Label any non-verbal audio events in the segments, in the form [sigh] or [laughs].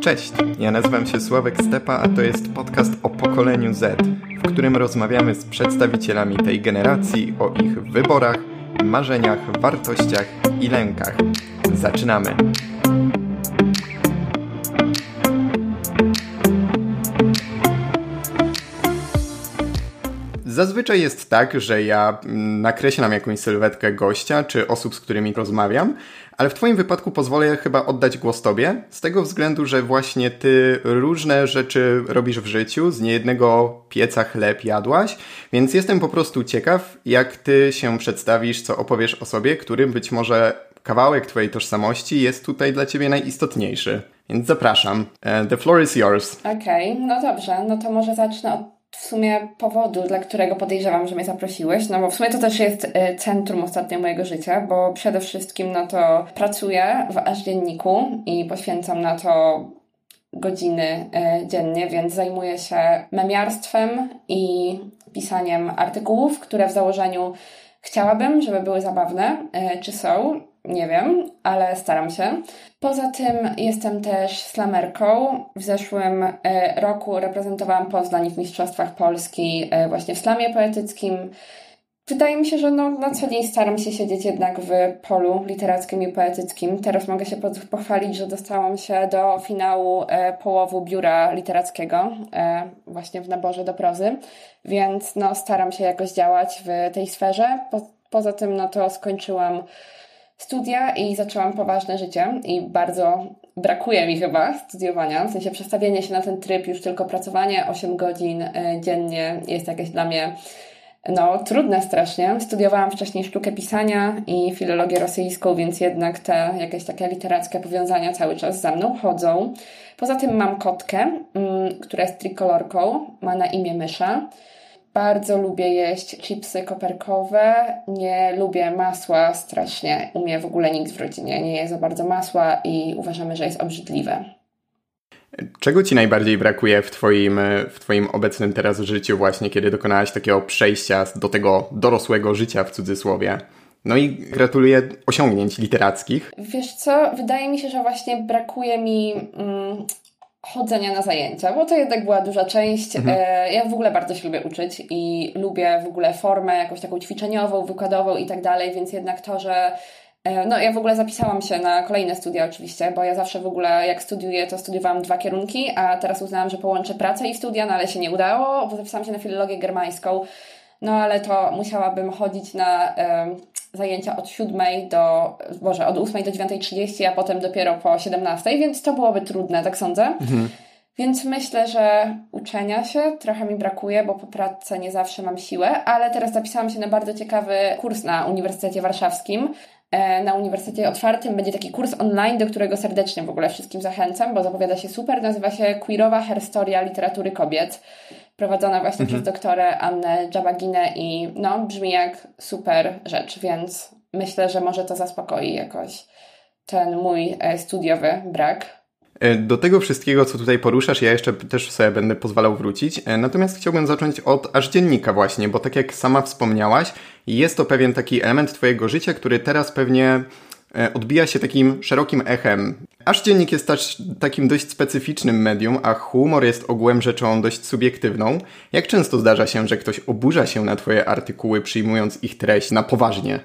Cześć, ja nazywam się Sławek Stepa, a to jest podcast o pokoleniu Z, w którym rozmawiamy z przedstawicielami tej generacji o ich wyborach, marzeniach, wartościach i lękach. Zaczynamy! Zazwyczaj jest tak, że ja mm, nakreślam jakąś sylwetkę gościa czy osób, z którymi rozmawiam, ale w Twoim wypadku pozwolę chyba oddać głos Tobie, z tego względu, że właśnie Ty różne rzeczy robisz w życiu, z niejednego pieca chleb jadłaś, więc jestem po prostu ciekaw, jak Ty się przedstawisz, co opowiesz o sobie, którym być może kawałek Twojej tożsamości jest tutaj dla Ciebie najistotniejszy. Więc zapraszam. E, the floor is yours. Okej, okay, no dobrze, no to może zacznę od w sumie powodu, dla którego podejrzewam, że mnie zaprosiłeś, no bo w sumie to też jest y, centrum ostatnio mojego życia, bo przede wszystkim no to pracuję w aż dzienniku i poświęcam na to godziny y, dziennie, więc zajmuję się memiarstwem i pisaniem artykułów, które w założeniu chciałabym, żeby były zabawne, y, czy są, nie wiem, ale staram się. Poza tym jestem też slamerką. W zeszłym e, roku reprezentowałam Poznań w Mistrzostwach Polski e, właśnie w slamie poetyckim. Wydaje mi się, że no, na co dzień staram się siedzieć jednak w polu literackim i poetyckim. Teraz mogę się pochwalić, że dostałam się do finału e, połowu biura literackiego, właśnie w naborze do prozy, więc no, staram się jakoś działać w tej sferze. Po, poza tym no, to skończyłam studia i zaczęłam poważne życie i bardzo brakuje mi chyba studiowania, w sensie przestawienie się na ten tryb, już tylko pracowanie 8 godzin e, dziennie jest jakieś dla mnie no, trudne strasznie. Studiowałam wcześniej sztukę pisania i filologię rosyjską, więc jednak te jakieś takie literackie powiązania cały czas za mną chodzą. Poza tym mam kotkę, mm, która jest trikolorką, ma na imię Mysza. Bardzo lubię jeść chipsy koperkowe. Nie lubię masła strasznie. U mnie w ogóle nikt w rodzinie nie je za bardzo masła i uważamy, że jest obrzydliwe. Czego Ci najbardziej brakuje w twoim, w twoim obecnym teraz życiu, właśnie kiedy dokonałaś takiego przejścia do tego dorosłego życia w cudzysłowie? No i gratuluję osiągnięć literackich. Wiesz co, wydaje mi się, że właśnie brakuje mi mm, chodzenia na zajęcia, bo to jednak była duża część. Mhm. E, ja w ogóle bardzo się lubię uczyć i lubię w ogóle formę jakąś taką ćwiczeniową, wykładową i tak dalej, więc jednak to, że e, no, ja w ogóle zapisałam się na kolejne studia oczywiście, bo ja zawsze w ogóle jak studiuję, to studiowałam dwa kierunki, a teraz uznałam, że połączę pracę i studia, no ale się nie udało, bo zapisałam się na filologię germańską, no ale to musiałabym chodzić na zajęcia od 7 do, Boże, od 8 do 9.30, a potem dopiero po 17, więc to byłoby trudne, tak sądzę. Mhm. Więc myślę, że uczenia się trochę mi brakuje, bo po pracy nie zawsze mam siłę, ale teraz zapisałam się na bardzo ciekawy kurs na Uniwersytecie Warszawskim. E, na Uniwersytecie Otwartym będzie taki kurs online, do którego serdecznie w ogóle wszystkim zachęcam, bo zapowiada się super. Nazywa się Queerowa Herstoria Literatury Kobiet prowadzona właśnie mhm. przez doktorę Annę Dżabaginę i no, brzmi jak super rzecz, więc myślę, że może to zaspokoi jakoś ten mój e, studiowy brak. E, do tego wszystkiego, co tutaj poruszasz, ja jeszcze też sobie będę pozwalał wrócić. E, natomiast chciałbym zacząć od aż dziennika właśnie, bo tak jak sama wspomniałaś, jest to pewien taki element Twojego życia, który teraz pewnie odbija się takim szerokim echem. Aż dziennik jest też takim dość specyficznym medium, a humor jest ogółem rzeczą dość subiektywną. Jak często zdarza się, że ktoś oburza się na Twoje artykuły, przyjmując ich treść na poważnie?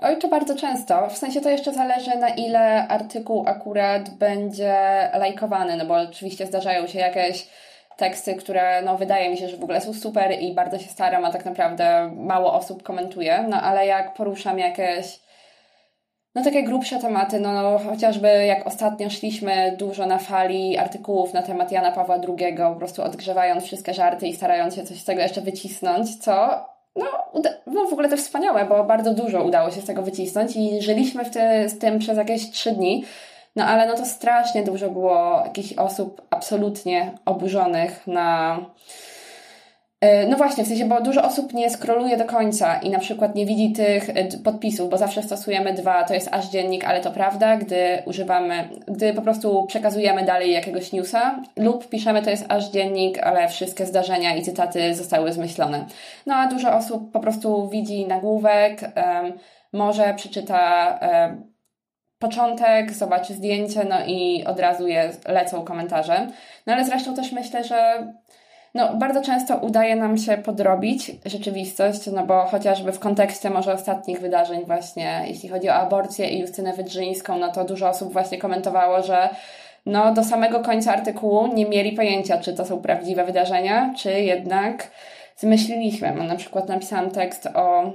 Oj, to bardzo często. W sensie to jeszcze zależy, na ile artykuł akurat będzie lajkowany, no bo oczywiście zdarzają się jakieś teksty, które no, wydaje mi się, że w ogóle są super i bardzo się staram, a tak naprawdę mało osób komentuje. No ale jak poruszam jakieś no takie grubsze tematy, no, no chociażby jak ostatnio szliśmy dużo na fali artykułów na temat Jana Pawła II, po prostu odgrzewając wszystkie żarty i starając się coś z tego jeszcze wycisnąć, co no, no w ogóle to wspaniałe, bo bardzo dużo udało się z tego wycisnąć i żyliśmy w ty, z tym przez jakieś trzy dni. No ale no to strasznie dużo było jakichś osób absolutnie oburzonych na no właśnie, w sensie, bo dużo osób nie skroluje do końca i na przykład nie widzi tych e, podpisów, bo zawsze stosujemy dwa, to jest aż dziennik, ale to prawda, gdy używamy, gdy po prostu przekazujemy dalej jakiegoś newsa lub piszemy to jest aż dziennik, ale wszystkie zdarzenia i cytaty zostały zmyślone. No a dużo osób po prostu widzi nagłówek, um, może przeczyta um, początek, zobaczy zdjęcie, no i od razu je lecą komentarze. No ale zresztą też myślę, że no, bardzo często udaje nam się podrobić rzeczywistość, no bo chociażby w kontekście może ostatnich wydarzeń właśnie, jeśli chodzi o aborcję i Justynę Wydrzyńską, no to dużo osób właśnie komentowało, że no do samego końca artykułu nie mieli pojęcia, czy to są prawdziwe wydarzenia, czy jednak zmyśliliśmy. No, na przykład napisałam tekst o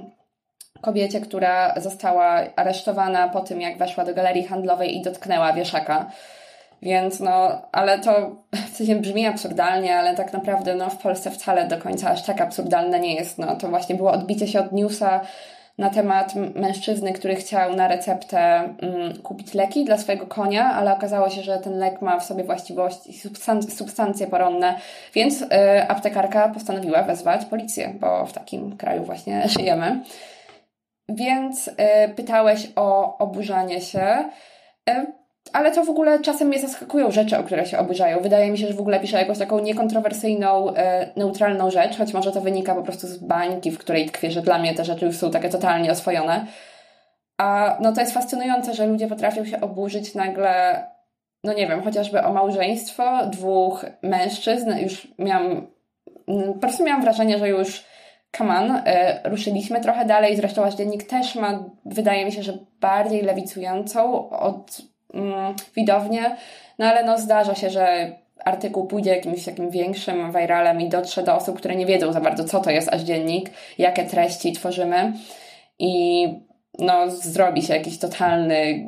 kobiecie, która została aresztowana po tym, jak weszła do galerii handlowej i dotknęła wieszaka. Więc no, ale to w sensie brzmi absurdalnie, ale tak naprawdę no, w Polsce wcale do końca aż tak absurdalne nie jest. No, to właśnie było odbicie się od newsa na temat mężczyzny, który chciał na receptę mm, kupić leki dla swojego konia, ale okazało się, że ten lek ma w sobie właściwości, substan substancje poronne, więc y, aptekarka postanowiła wezwać policję, bo w takim kraju właśnie [laughs] żyjemy. Więc y, pytałeś o oburzanie się. Y, ale to w ogóle czasem mnie zaskakują rzeczy, o które się oburzają. Wydaje mi się, że w ogóle piszę jakąś taką niekontrowersyjną, e, neutralną rzecz, choć może to wynika po prostu z bańki, w której tkwię, że dla mnie te rzeczy już są takie totalnie oswojone. A no to jest fascynujące, że ludzie potrafią się oburzyć nagle, no nie wiem, chociażby o małżeństwo dwóch mężczyzn. Już miałam, mm, po prostu miałam wrażenie, że już on, y, ruszyliśmy trochę dalej. Zresztą aż dziennik też ma, wydaje mi się, że bardziej lewicującą od widownię, no ale no zdarza się, że artykuł pójdzie jakimś takim większym viralem i dotrze do osób, które nie wiedzą za bardzo, co to jest aż dziennik, jakie treści tworzymy. I no zrobi się jakiś totalny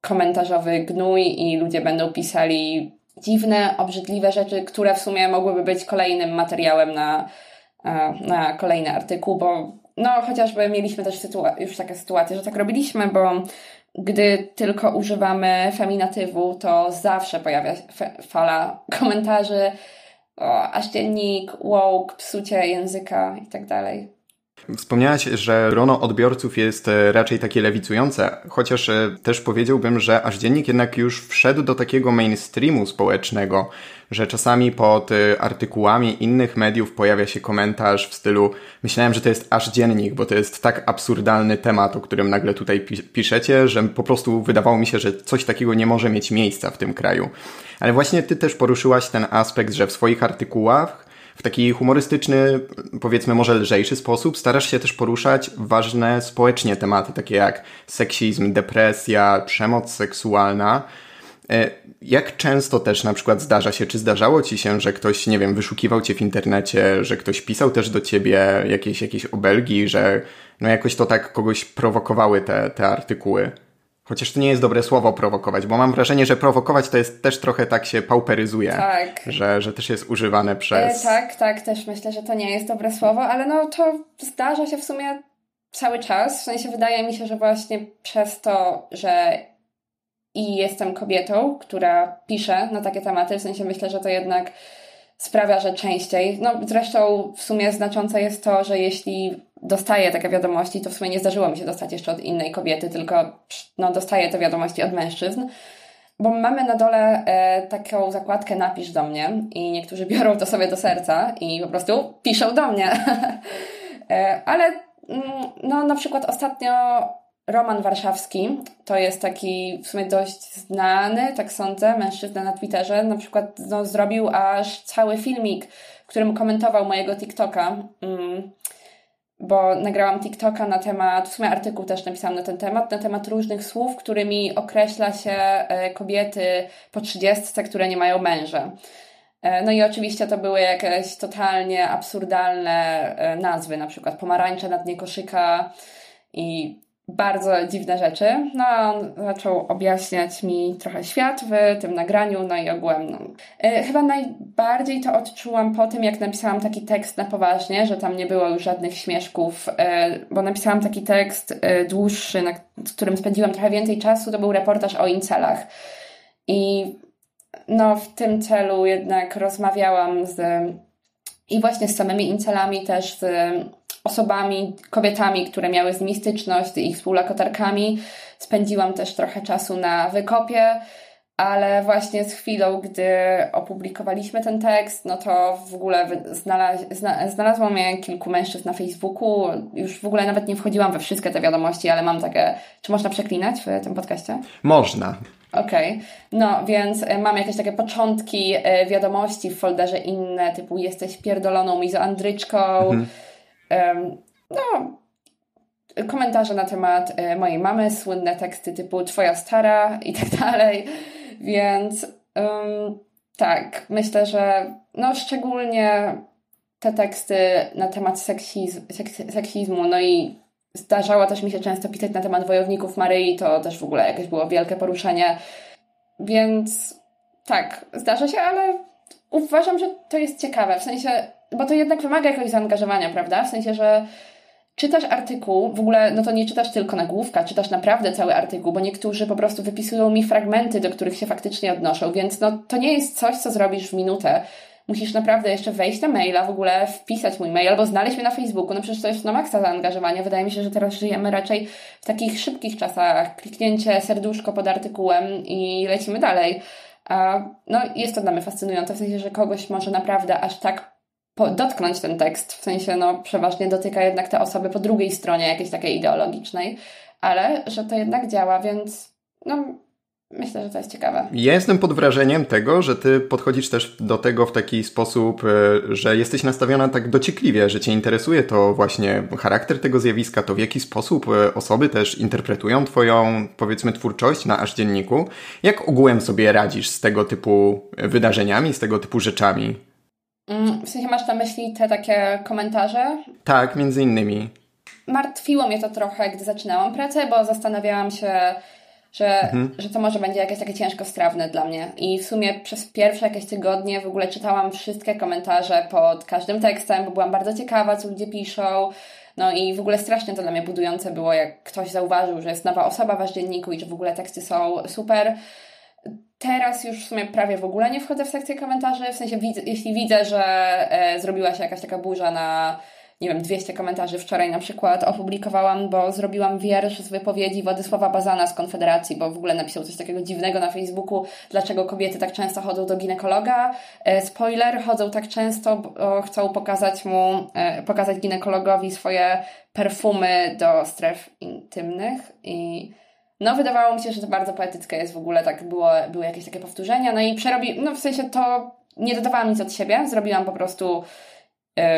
komentarzowy gnój i ludzie będą pisali dziwne, obrzydliwe rzeczy, które w sumie mogłyby być kolejnym materiałem na, e, na kolejny artykuł, bo no chociażby mieliśmy też już takie sytuacje, że tak robiliśmy, bo gdy tylko używamy feminatywu, to zawsze pojawia się fala komentarzy o aż dziennik, woke, psucie języka i tak dalej. Wspomniałaś, że grono odbiorców jest e, raczej takie lewicujące, chociaż e, też powiedziałbym, że aż dziennik jednak już wszedł do takiego mainstreamu społecznego, że czasami pod e, artykułami innych mediów pojawia się komentarz w stylu myślałem, że to jest aż dziennik, bo to jest tak absurdalny temat, o którym nagle tutaj piszecie, że po prostu wydawało mi się, że coś takiego nie może mieć miejsca w tym kraju. Ale właśnie ty też poruszyłaś ten aspekt, że w swoich artykułach w taki humorystyczny, powiedzmy może lżejszy sposób starasz się też poruszać ważne społecznie tematy, takie jak seksizm, depresja, przemoc seksualna. E, jak często też na przykład zdarza się, czy zdarzało ci się, że ktoś, nie wiem, wyszukiwał cię w internecie, że ktoś pisał też do ciebie jakieś, jakieś obelgi, że no jakoś to tak kogoś prowokowały te, te artykuły? Chociaż to nie jest dobre słowo prowokować, bo mam wrażenie, że prowokować to jest też trochę tak się pauperyzuje. Tak. Że, że też jest używane przez. E, tak, tak, też myślę, że to nie jest dobre słowo, ale no to zdarza się w sumie cały czas. W sensie wydaje mi się, że właśnie przez to, że i jestem kobietą, która pisze na takie tematy, w sensie myślę, że to jednak sprawia, że częściej. No zresztą w sumie znaczące jest to, że jeśli dostaję takie wiadomości, to w sumie nie zdarzyło mi się dostać jeszcze od innej kobiety, tylko no, dostaję te wiadomości od mężczyzn. Bo mamy na dole e, taką zakładkę napisz do mnie i niektórzy [laughs] biorą to sobie do serca i po prostu piszą do mnie. [laughs] e, ale mm, no na przykład ostatnio Roman Warszawski to jest taki w sumie dość znany, tak sądzę, mężczyzna na Twitterze. Na przykład no, zrobił aż cały filmik, w którym komentował mojego TikToka. Mm, bo nagrałam TikToka na temat, w sumie artykuł też napisałam na ten temat, na temat różnych słów, którymi określa się e, kobiety po trzydziestce, które nie mają męża. E, no i oczywiście to były jakieś totalnie absurdalne e, nazwy, na przykład pomarańcze na dnie koszyka i bardzo dziwne rzeczy. No, on zaczął objaśniać mi trochę świat w tym nagraniu, no i ogółem. No. E, chyba najbardziej to odczułam po tym, jak napisałam taki tekst na poważnie, że tam nie było już żadnych śmieszków, e, bo napisałam taki tekst e, dłuższy, na którym spędziłam trochę więcej czasu, to był reportaż o incelach. I no, w tym celu jednak rozmawiałam z i właśnie z samymi incelami też z osobami, kobietami, które miały z nimi styczność, z ich współlokatorkami. Spędziłam też trochę czasu na wykopie, ale właśnie z chwilą, gdy opublikowaliśmy ten tekst, no to w ogóle znalaz, zna, znalazło mnie kilku mężczyzn na Facebooku. Już w ogóle nawet nie wchodziłam we wszystkie te wiadomości, ale mam takie. Czy można przeklinać w tym podcaście? Można. Okej, okay. no więc e, mam jakieś takie początki e, wiadomości w folderze inne, typu jesteś pierdoloną mizoandryczką. Mhm. No, komentarze na temat e, mojej mamy, słynne teksty typu twoja stara i tak [laughs] dalej. Więc um, tak, myślę, że no szczególnie te teksty na temat seksizm, seksizmu, no i zdarzało też mi się często pisać na temat wojowników Maryi, to też w ogóle jakieś było wielkie poruszenie. Więc tak, zdarza się, ale uważam, że to jest ciekawe, w sensie, bo to jednak wymaga jakiegoś zaangażowania, prawda? W sensie, że czytasz artykuł, w ogóle no to nie czytasz tylko nagłówka, czytasz naprawdę cały artykuł, bo niektórzy po prostu wypisują mi fragmenty, do których się faktycznie odnoszą, więc no to nie jest coś, co zrobisz w minutę. Musisz naprawdę jeszcze wejść na maila, w ogóle wpisać mój mail albo znaleźć mnie na Facebooku. No przecież to jest na maksa zaangażowania. Wydaje mi się, że teraz żyjemy raczej w takich szybkich czasach. Kliknięcie serduszko pod artykułem i lecimy dalej. No jest to dla mnie fascynujące, w sensie, że kogoś może naprawdę aż tak dotknąć ten tekst, w sensie no przeważnie dotyka jednak te osoby po drugiej stronie jakiejś takiej ideologicznej, ale że to jednak działa, więc no myślę, że to jest ciekawe. Ja jestem pod wrażeniem tego, że ty podchodzisz też do tego w taki sposób, e, że jesteś nastawiona tak dociekliwie, że cię interesuje to właśnie charakter tego zjawiska, to w jaki sposób e, osoby też interpretują twoją, powiedzmy, twórczość na aż dzienniku. Jak ogółem sobie radzisz z tego typu wydarzeniami, z tego typu rzeczami? Mm, w sensie masz na myśli te takie komentarze? Tak, między innymi. Martwiło mnie to trochę, gdy zaczynałam pracę, bo zastanawiałam się, że, mhm. że to może będzie jakieś takie ciężko strawne dla mnie. I w sumie przez pierwsze jakieś tygodnie w ogóle czytałam wszystkie komentarze pod każdym tekstem, bo byłam bardzo ciekawa, co ludzie piszą. No i w ogóle strasznie to dla mnie budujące było, jak ktoś zauważył, że jest nowa osoba w dzienniku i że w ogóle teksty są super. Teraz już w sumie prawie w ogóle nie wchodzę w sekcję komentarzy, w sensie jeśli widzę, że e, zrobiła się jakaś taka burza na nie wiem, 200 komentarzy wczoraj na przykład opublikowałam, bo zrobiłam wiersz z wypowiedzi Władysława Bazana z Konfederacji, bo w ogóle napisał coś takiego dziwnego na Facebooku, dlaczego kobiety tak często chodzą do ginekologa. E, spoiler, chodzą tak często, bo chcą pokazać mu, e, pokazać ginekologowi swoje perfumy do stref intymnych i no, wydawało mi się, że to bardzo poetyckie jest w ogóle, tak było, były jakieś takie powtórzenia, no i przerobi, no w sensie to nie dodawałam nic od siebie, zrobiłam po prostu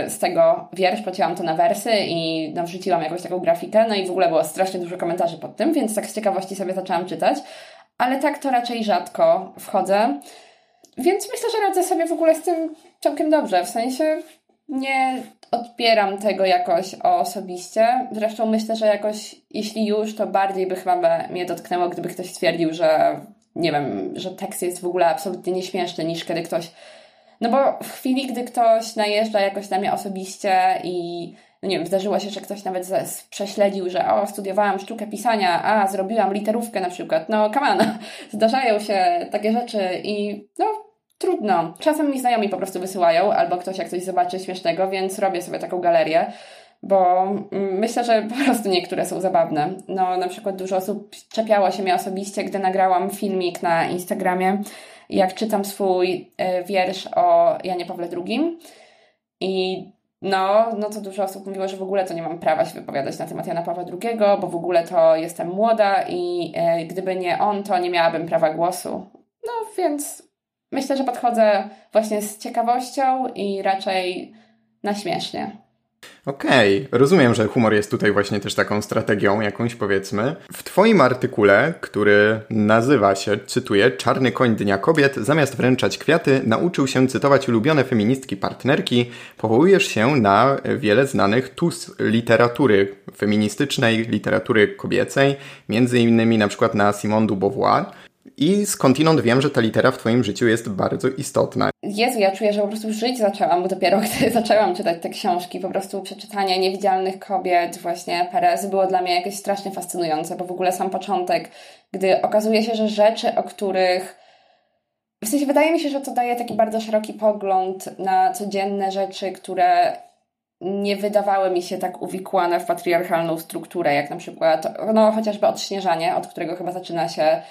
y, z tego wiersz, pocięłam to na wersy i no, wrzuciłam jakąś taką grafikę, no i w ogóle było strasznie dużo komentarzy pod tym, więc tak z ciekawości sobie zaczęłam czytać, ale tak to raczej rzadko wchodzę, więc myślę, że radzę sobie w ogóle z tym całkiem dobrze, w sensie nie odbieram tego jakoś osobiście. Zresztą myślę, że jakoś, jeśli już, to bardziej by chyba mnie dotknęło, gdyby ktoś stwierdził, że nie wiem, że tekst jest w ogóle absolutnie nieśmieszny, niż kiedy ktoś. No bo w chwili, gdy ktoś najeżdża jakoś na mnie osobiście i no nie wiem, zdarzyło się, że ktoś nawet prześledził, że o, studiowałam sztukę pisania, a zrobiłam literówkę na przykład. No, on, [laughs] zdarzają się takie rzeczy i no, trudno. Czasem mi znajomi po prostu wysyłają, albo ktoś jak coś zobaczy śmiesznego, więc robię sobie taką galerię, bo mm, myślę, że po prostu niektóre są zabawne. No, na przykład dużo osób czepiało się mnie osobiście, gdy nagrałam filmik na Instagramie, jak czytam swój e, wiersz o Janie Pawle II. I no, no to dużo osób mówiło, że w ogóle to nie mam prawa się wypowiadać na temat Jana Pawła II, bo w ogóle to jestem młoda i e, gdyby nie on, to nie miałabym prawa głosu. No więc Myślę, że podchodzę właśnie z ciekawością i raczej na śmiesznie. Okej, okay. rozumiem, że humor jest tutaj właśnie też taką strategią jakąś powiedzmy. W Twoim artykule, który nazywa się, cytuję, Czarny koń Dnia Kobiet, zamiast wręczać kwiaty, nauczył się cytować ulubione feministki partnerki, powołujesz się na wiele znanych tus literatury feministycznej, literatury kobiecej, między innymi na przykład na Simone de Beauvoir. I skądinąd wiem, że ta litera w Twoim życiu jest bardzo istotna. Jezu, ja czuję, że po prostu żyć zaczęłam, bo dopiero [laughs] gdy zaczęłam czytać te książki, po prostu przeczytanie Niewidzialnych Kobiet, właśnie Perez, było dla mnie jakieś strasznie fascynujące, bo w ogóle sam początek, gdy okazuje się, że rzeczy, o których w sensie wydaje mi się, że to daje taki bardzo szeroki pogląd na codzienne rzeczy, które nie wydawały mi się tak uwikłane w patriarchalną strukturę, jak na przykład, no chociażby odśnieżanie, od którego chyba zaczyna się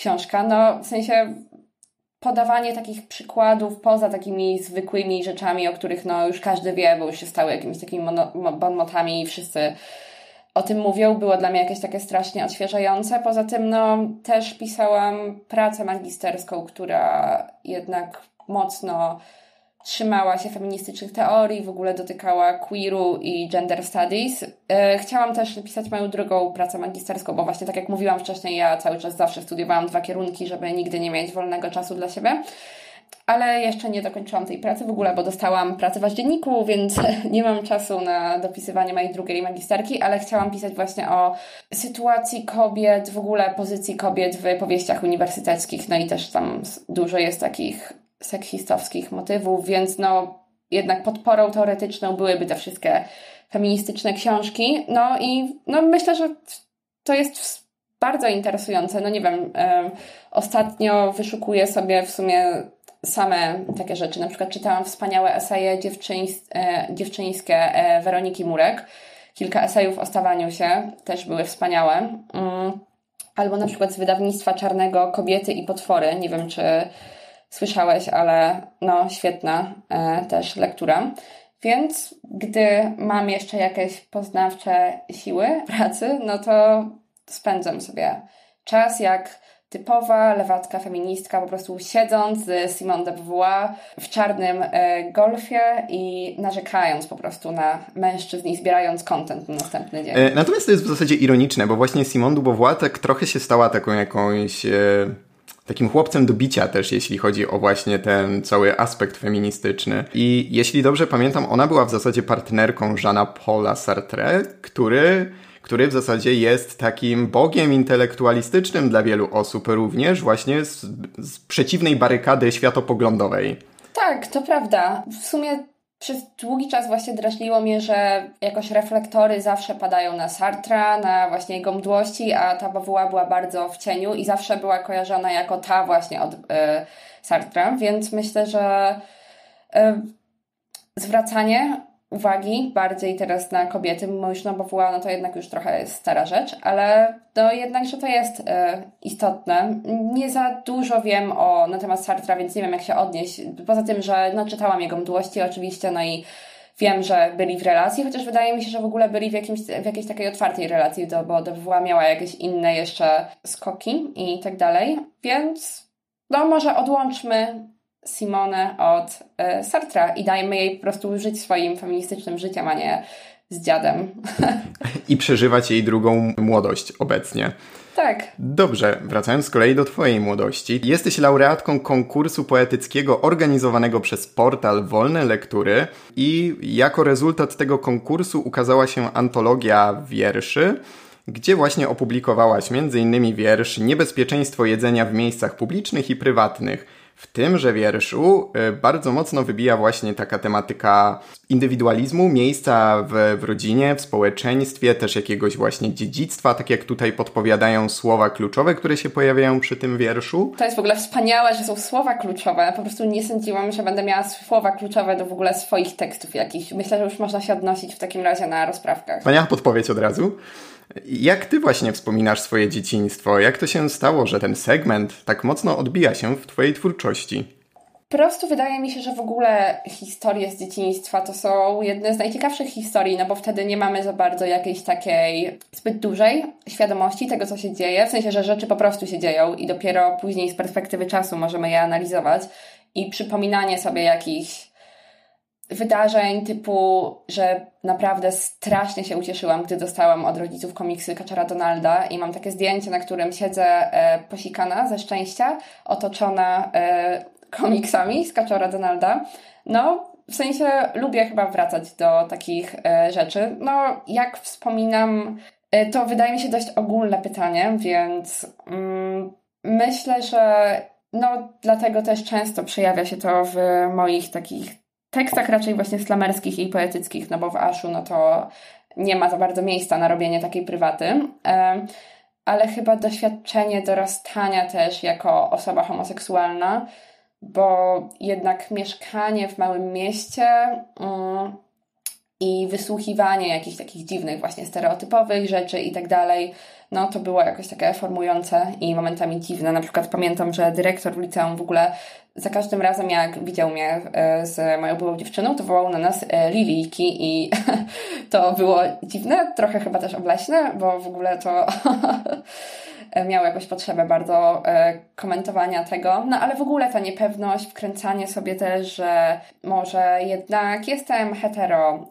książka. No, w sensie podawanie takich przykładów poza takimi zwykłymi rzeczami, o których no już każdy wie, bo już się stały jakimiś takimi bonmotami i wszyscy o tym mówią, było dla mnie jakieś takie strasznie odświeżające. Poza tym, no, też pisałam pracę magisterską, która jednak mocno trzymała się feministycznych teorii, w ogóle dotykała queeru i gender studies. E, chciałam też napisać moją drugą pracę magisterską, bo właśnie tak jak mówiłam wcześniej, ja cały czas zawsze studiowałam dwa kierunki, żeby nigdy nie mieć wolnego czasu dla siebie. Ale jeszcze nie dokończyłam tej pracy w ogóle, bo dostałam pracę w dzienniku, [laughs] więc [laughs] nie mam czasu na dopisywanie mojej drugiej magisterki, ale chciałam pisać właśnie o sytuacji kobiet, w ogóle pozycji kobiet w powieściach uniwersyteckich, no i też tam dużo jest takich seksistowskich motywów, więc no jednak podporą teoretyczną byłyby te wszystkie feministyczne książki. No i no myślę, że to jest bardzo interesujące. No nie wiem, e, ostatnio wyszukuję sobie w sumie same takie rzeczy. Na przykład czytałam wspaniałe eseje dziewczyńs, e, dziewczyńskie e, Weroniki Murek. Kilka esejów o stawaniu się też były wspaniałe. Mm. Albo na przykład z wydawnictwa czarnego Kobiety i potwory. Nie wiem, czy słyszałeś, ale no świetna e, też lektura. Więc gdy mam jeszcze jakieś poznawcze siły pracy, no to spędzam sobie czas jak typowa lewacka feministka, po prostu siedząc z Simone de Beauvoir w czarnym e, golfie i narzekając po prostu na mężczyzn i zbierając content na następny dzień. E, natomiast to jest w zasadzie ironiczne, bo właśnie Simone de Beauvoir tak trochę się stała taką jakąś... E takim chłopcem do bicia też, jeśli chodzi o właśnie ten cały aspekt feministyczny. I jeśli dobrze pamiętam, ona była w zasadzie partnerką Jeana Paula Sartre, który który w zasadzie jest takim bogiem intelektualistycznym dla wielu osób, również właśnie z, z przeciwnej barykady światopoglądowej. Tak, to prawda. W sumie przez długi czas właśnie drażniło mnie, że jakoś reflektory zawsze padają na Sartra, na właśnie jego mdłości, a ta babuła była bardzo w cieniu i zawsze była kojarzona jako ta właśnie od y, Sartra, więc myślę, że y, zwracanie uwagi bardziej teraz na kobiety, mimo już no babuła, no to jednak już trochę jest stara rzecz, ale no jednak, że to jest y, istotne. Nie za dużo wiem o, na temat Sartra, więc nie wiem jak się odnieść. Poza tym, że no, czytałam jego mdłości oczywiście, no i wiem, że byli w relacji, chociaż wydaje mi się, że w ogóle byli w, jakimś, w jakiejś takiej otwartej relacji, to, bo babuła miała jakieś inne jeszcze skoki i tak dalej, więc no może odłączmy Simone od e, Sartra i dajmy jej po prostu żyć swoim feministycznym życiem, a nie z dziadem. [laughs] I przeżywać jej drugą młodość obecnie. Tak. Dobrze, wracając z kolei do Twojej młodości. Jesteś laureatką konkursu poetyckiego organizowanego przez portal Wolne Lektury i jako rezultat tego konkursu ukazała się antologia wierszy, gdzie właśnie opublikowałaś m.in. wiersz Niebezpieczeństwo jedzenia w miejscach publicznych i prywatnych w tymże wierszu y, bardzo mocno wybija właśnie taka tematyka indywidualizmu, miejsca w, w rodzinie, w społeczeństwie, też jakiegoś właśnie dziedzictwa, tak jak tutaj podpowiadają słowa kluczowe, które się pojawiają przy tym wierszu. To jest w ogóle wspaniałe, że są słowa kluczowe. Po prostu nie sądziłam, że będę miała słowa kluczowe do w ogóle swoich tekstów jakichś. Myślę, że już można się odnosić w takim razie na rozprawkach. Wspaniała podpowiedź od razu. Jak ty właśnie wspominasz swoje dzieciństwo? Jak to się stało, że ten segment tak mocno odbija się w twojej twórczości? Po prostu wydaje mi się, że w ogóle historie z dzieciństwa to są jedne z najciekawszych historii, no bo wtedy nie mamy za bardzo jakiejś takiej zbyt dużej świadomości tego, co się dzieje, w sensie, że rzeczy po prostu się dzieją i dopiero później z perspektywy czasu możemy je analizować i przypominanie sobie jakichś wydarzeń typu, że naprawdę strasznie się ucieszyłam, gdy dostałam od rodziców komiksy Kaczora Donalda i mam takie zdjęcie, na którym siedzę e, posikana ze szczęścia, otoczona e, komiksami z Kaczora Donalda. No, w sensie lubię chyba wracać do takich e, rzeczy. No, jak wspominam, e, to wydaje mi się dość ogólne pytanie, więc mm, myślę, że no, dlatego też często przejawia się to w moich takich tekstach raczej właśnie slamerskich i poetyckich, no bo w Aszu no to nie ma za bardzo miejsca na robienie takiej prywaty. Ale chyba doświadczenie dorastania też jako osoba homoseksualna, bo jednak mieszkanie w małym mieście mm, i wysłuchiwanie jakichś takich dziwnych, właśnie stereotypowych rzeczy i tak dalej, no to było jakoś takie formujące i momentami dziwne. Na przykład pamiętam, że dyrektor w liceum w ogóle za każdym razem, jak widział mnie e, z moją byłą dziewczyną, to wołał na nas e, Lilijki i [laughs] to było dziwne, trochę chyba też obleśne, bo w ogóle to [laughs] miał jakąś potrzebę bardzo e, komentowania tego. No ale w ogóle ta niepewność, wkręcanie sobie też, że może jednak jestem hetero,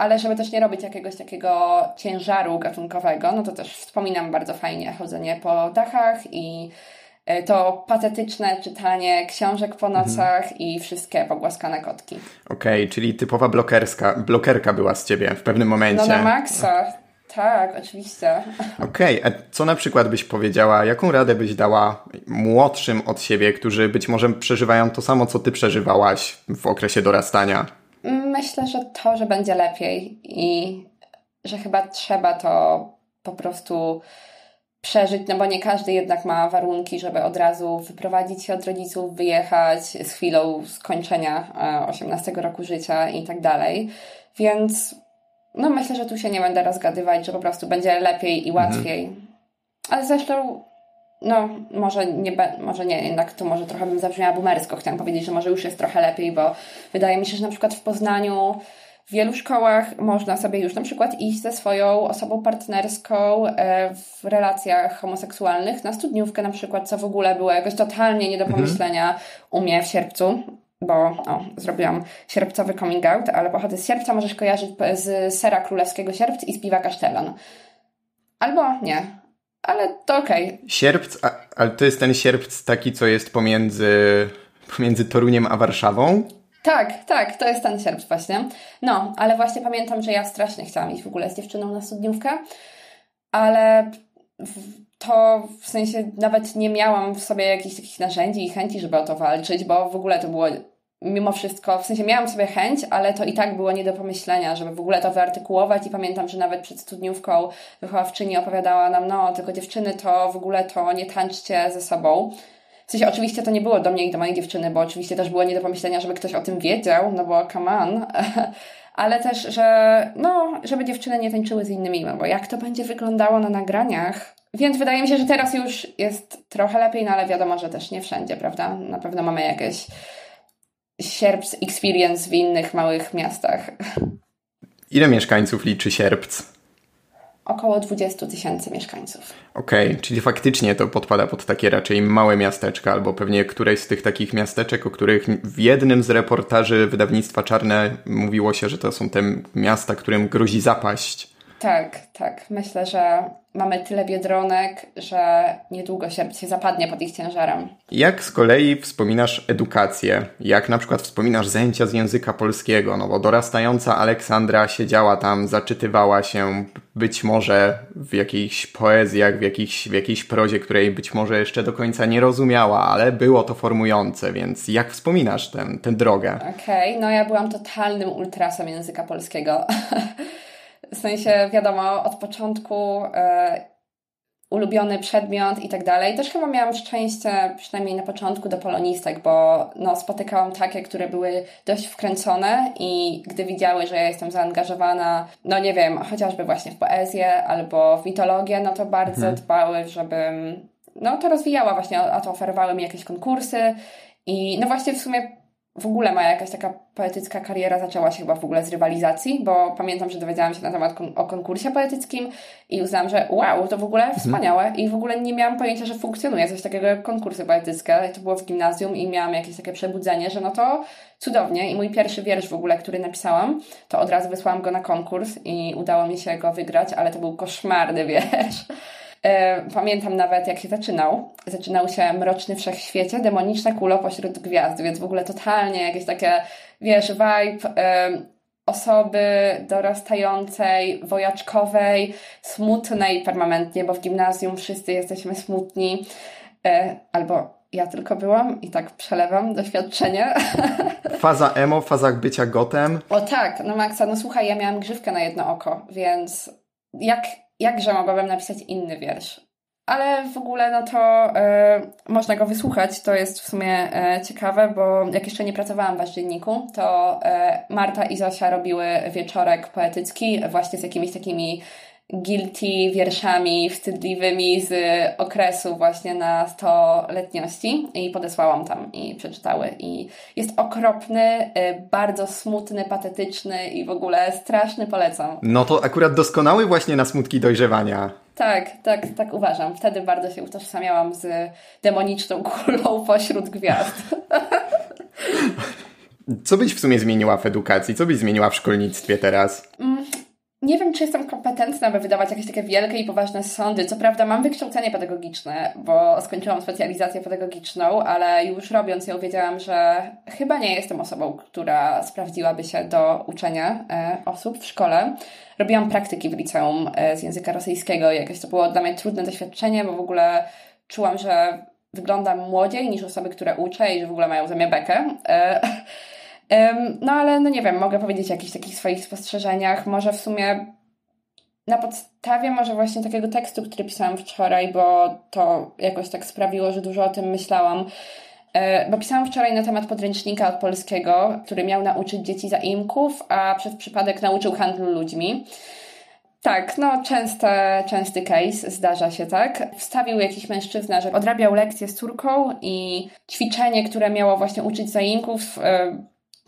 ale żeby też nie robić jakiegoś takiego ciężaru gatunkowego, no to też wspominam bardzo fajnie chodzenie po dachach i e, to patetyczne czytanie książek po nocach mhm. i wszystkie pogłaskane kotki. Okej, okay, czyli typowa blokerska, blokerka była z ciebie w pewnym momencie. No na maksa. Tak, oczywiście. Okej, okay. a co na przykład byś powiedziała, jaką radę byś dała młodszym od siebie, którzy być może przeżywają to samo, co ty przeżywałaś w okresie dorastania? Myślę, że to, że będzie lepiej i że chyba trzeba to po prostu przeżyć, no bo nie każdy jednak ma warunki, żeby od razu wyprowadzić się od rodziców, wyjechać z chwilą skończenia 18 e, roku życia i tak dalej. Więc no myślę, że tu się nie będę rozgadywać, że po prostu będzie lepiej i mhm. łatwiej. Mhm. Ale zresztą no, może nie, może nie, jednak to może trochę bym zabrzmiała boomersko. Chciałam powiedzieć, że może już jest trochę lepiej, bo wydaje mi się, że na przykład w Poznaniu w wielu szkołach można sobie już na przykład iść ze swoją osobą partnerską e, w relacjach homoseksualnych na studniówkę na przykład, co w ogóle było jakoś totalnie nie do mhm. pomyślenia mhm. u mnie w sierpcu, bo o, zrobiłam sierpcowy coming out, ale pochodzę z sierpca, możesz kojarzyć z sera królewskiego sierpc i z piwa kasztelan. Albo nie, ale to okej. Okay. Sierpc, a, ale to jest ten sierpc taki, co jest pomiędzy, pomiędzy Toruniem a Warszawą? Tak, tak, to jest ten sierpc właśnie. No, ale właśnie pamiętam, że ja strasznie chciałam iść w ogóle z dziewczyną na studniówkę, ale to w sensie nawet nie miałam w sobie jakichś takich narzędzi i chęci, żeby o to walczyć, bo w ogóle to było mimo wszystko, w sensie miałam sobie chęć, ale to i tak było nie do pomyślenia, żeby w ogóle to wyartykułować i pamiętam, że nawet przed studniówką wychowawczyni opowiadała nam, no tylko dziewczyny to w ogóle to nie tańczcie ze sobą. W sensie oczywiście to nie było do mnie i do mojej dziewczyny, bo oczywiście też było nie do pomyślenia, żeby ktoś o tym wiedział, no bo come on. [laughs] ale też, że no, żeby dziewczyny nie tańczyły z innymi, no bo jak to będzie wyglądało na nagraniach, więc wydaje mi się, że teraz już jest trochę lepiej, no ale wiadomo, że też nie wszędzie, prawda? Na pewno mamy jakieś Sierpc Experience w innych małych miastach. Ile mieszkańców liczy Sierpc? Około 20 tysięcy mieszkańców. Okej, okay, czyli faktycznie to podpada pod takie raczej małe miasteczka, albo pewnie któreś z tych takich miasteczek, o których w jednym z reportaży wydawnictwa Czarne mówiło się, że to są te miasta, którym grozi zapaść. Tak, tak. Myślę, że mamy tyle biedronek, że niedługo się, się zapadnie pod ich ciężarem. Jak z kolei wspominasz edukację? Jak na przykład wspominasz zajęcia z języka polskiego? No bo dorastająca Aleksandra siedziała tam, zaczytywała się być może w jakichś poezjach, w jakiejś, w jakiejś prozie, której być może jeszcze do końca nie rozumiała, ale było to formujące, więc jak wspominasz tę drogę? Okej, okay, no ja byłam totalnym ultrasem języka polskiego. [laughs] W sensie, wiadomo, od początku e, ulubiony przedmiot i tak dalej. Też chyba miałam szczęście, przynajmniej na początku, do polonistek, bo no, spotykałam takie, które były dość wkręcone i gdy widziały, że ja jestem zaangażowana, no nie wiem, chociażby właśnie w poezję albo w mitologię, no to bardzo mhm. dbały, żebym no to rozwijała właśnie, a to oferowały mi jakieś konkursy i no właśnie w sumie w ogóle moja jakaś taka poetycka kariera zaczęła się chyba w ogóle z rywalizacji, bo pamiętam, że dowiedziałam się na temat kon o konkursie poetyckim i uznałam, że wow, to w ogóle mhm. wspaniałe i w ogóle nie miałam pojęcia, że funkcjonuje coś takiego jak konkursy poetyckie. To było w gimnazjum i miałam jakieś takie przebudzenie, że no to cudownie i mój pierwszy wiersz w ogóle, który napisałam, to od razu wysłałam go na konkurs i udało mi się go wygrać, ale to był koszmarny [laughs] wiersz. E, pamiętam nawet, jak się zaczynał. Zaczynał się Mroczny Wszechświecie, demoniczna kula pośród gwiazd, więc w ogóle totalnie jakieś takie, wiesz, vibe e, osoby dorastającej, wojaczkowej, smutnej permanentnie, bo w gimnazjum wszyscy jesteśmy smutni. E, albo ja tylko byłam i tak przelewam doświadczenie. [laughs] Faza emo, faza bycia gotem. O tak, no Maxa, no słuchaj, ja miałam grzywkę na jedno oko, więc jak jakże mogłabym napisać inny wiersz? ale w ogóle no to e, można go wysłuchać, to jest w sumie e, ciekawe, bo jak jeszcze nie pracowałam w dzienniku, to e, Marta i Zosia robiły wieczorek poetycki właśnie z jakimiś takimi guilty wierszami wstydliwymi z okresu właśnie na stoletniości i podesłałam tam i przeczytały i jest okropny, y, bardzo smutny, patetyczny i w ogóle straszny, polecam. No to akurat doskonały właśnie na smutki dojrzewania. Tak, tak, tak uważam. Wtedy bardzo się utożsamiałam z demoniczną kulą pośród gwiazd. [laughs] Co byś w sumie zmieniła w edukacji? Co byś zmieniła w szkolnictwie teraz? Nie wiem, czy jestem kompetentna, aby wydawać jakieś takie wielkie i poważne sądy. Co prawda mam wykształcenie pedagogiczne, bo skończyłam specjalizację pedagogiczną, ale już robiąc ją wiedziałam, że chyba nie jestem osobą, która sprawdziłaby się do uczenia e, osób w szkole. Robiłam praktyki w liceum e, z języka rosyjskiego. Jakieś to było dla mnie trudne doświadczenie, bo w ogóle czułam, że wyglądam młodziej niż osoby, które uczę i że w ogóle mają ze mnie bekę. [laughs] No ale no nie wiem, mogę powiedzieć o jakichś takich swoich spostrzeżeniach. Może w sumie na podstawie może właśnie takiego tekstu, który pisałam wczoraj, bo to jakoś tak sprawiło, że dużo o tym myślałam. E, bo pisałam wczoraj na temat podręcznika od polskiego, który miał nauczyć dzieci zaimków, a przez przypadek nauczył handlu ludźmi. Tak, no częste, częsty case, zdarza się tak. Wstawił jakiś mężczyzna, że odrabiał lekcję z córką i ćwiczenie, które miało właśnie uczyć zaimków, e,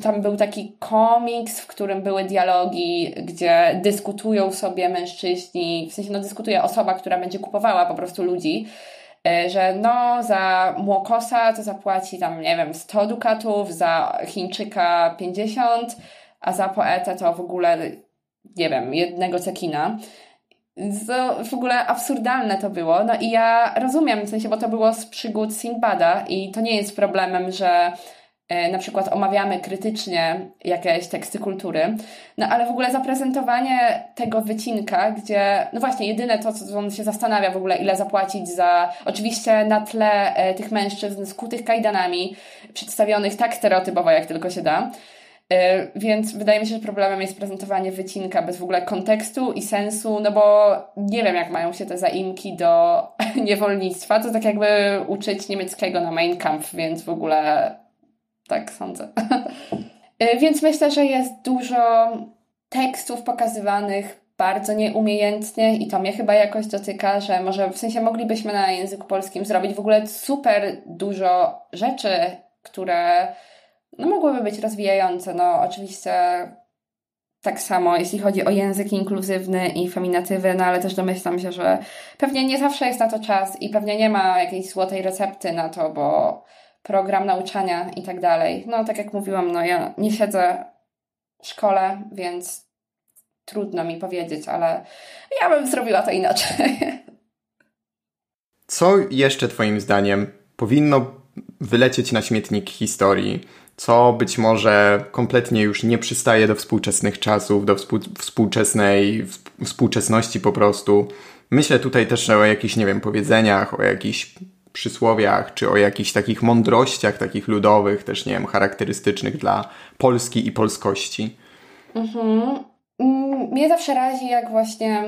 tam był taki komiks, w którym były dialogi, gdzie dyskutują sobie mężczyźni, w sensie no dyskutuje osoba, która będzie kupowała po prostu ludzi, e, że no za młokosa to zapłaci tam, nie wiem, 100 dukatów, za Chińczyka 50, a za poetę to w ogóle, nie wiem, jednego cekina. To w ogóle absurdalne to było. No i ja rozumiem, w sensie, bo to było z przygód Sinbada i to nie jest problemem, że na przykład omawiamy krytycznie jakieś teksty kultury, no ale w ogóle zaprezentowanie tego wycinka, gdzie, no właśnie, jedyne to, co on się zastanawia w ogóle, ile zapłacić za, oczywiście na tle e, tych mężczyzn skutych kajdanami, przedstawionych tak stereotypowo, jak tylko się da, e, więc wydaje mi się, że problemem jest prezentowanie wycinka bez w ogóle kontekstu i sensu, no bo nie wiem, jak mają się te zaimki do [laughs] niewolnictwa. To tak jakby uczyć niemieckiego na Mein Kampf, więc w ogóle tak sądzę. Y, [laughs] więc myślę, że jest dużo tekstów pokazywanych bardzo nieumiejętnie i to mnie chyba jakoś dotyka, że może w sensie moglibyśmy na języku polskim zrobić w ogóle super dużo rzeczy, które no, mogłyby być rozwijające. No oczywiście tak samo, jeśli chodzi o język inkluzywny i feminatywy, no ale też domyślam się, że pewnie nie zawsze jest na to czas i pewnie nie ma jakiejś złotej recepty na to, bo program nauczania i tak dalej. No, tak jak mówiłam, no ja nie siedzę w szkole, więc trudno mi powiedzieć, ale ja bym zrobiła to inaczej. [laughs] Co jeszcze Twoim zdaniem powinno wylecieć na śmietnik historii? Co być może kompletnie już nie przystaje do współczesnych czasów, do współczesnej współczesności po prostu? Myślę tutaj też o jakichś, nie wiem, powiedzeniach, o jakichś przysłowiach, czy o jakichś takich mądrościach, takich ludowych, też nie wiem, charakterystycznych dla Polski i polskości. Mhm. Mm, mnie zawsze razi, jak właśnie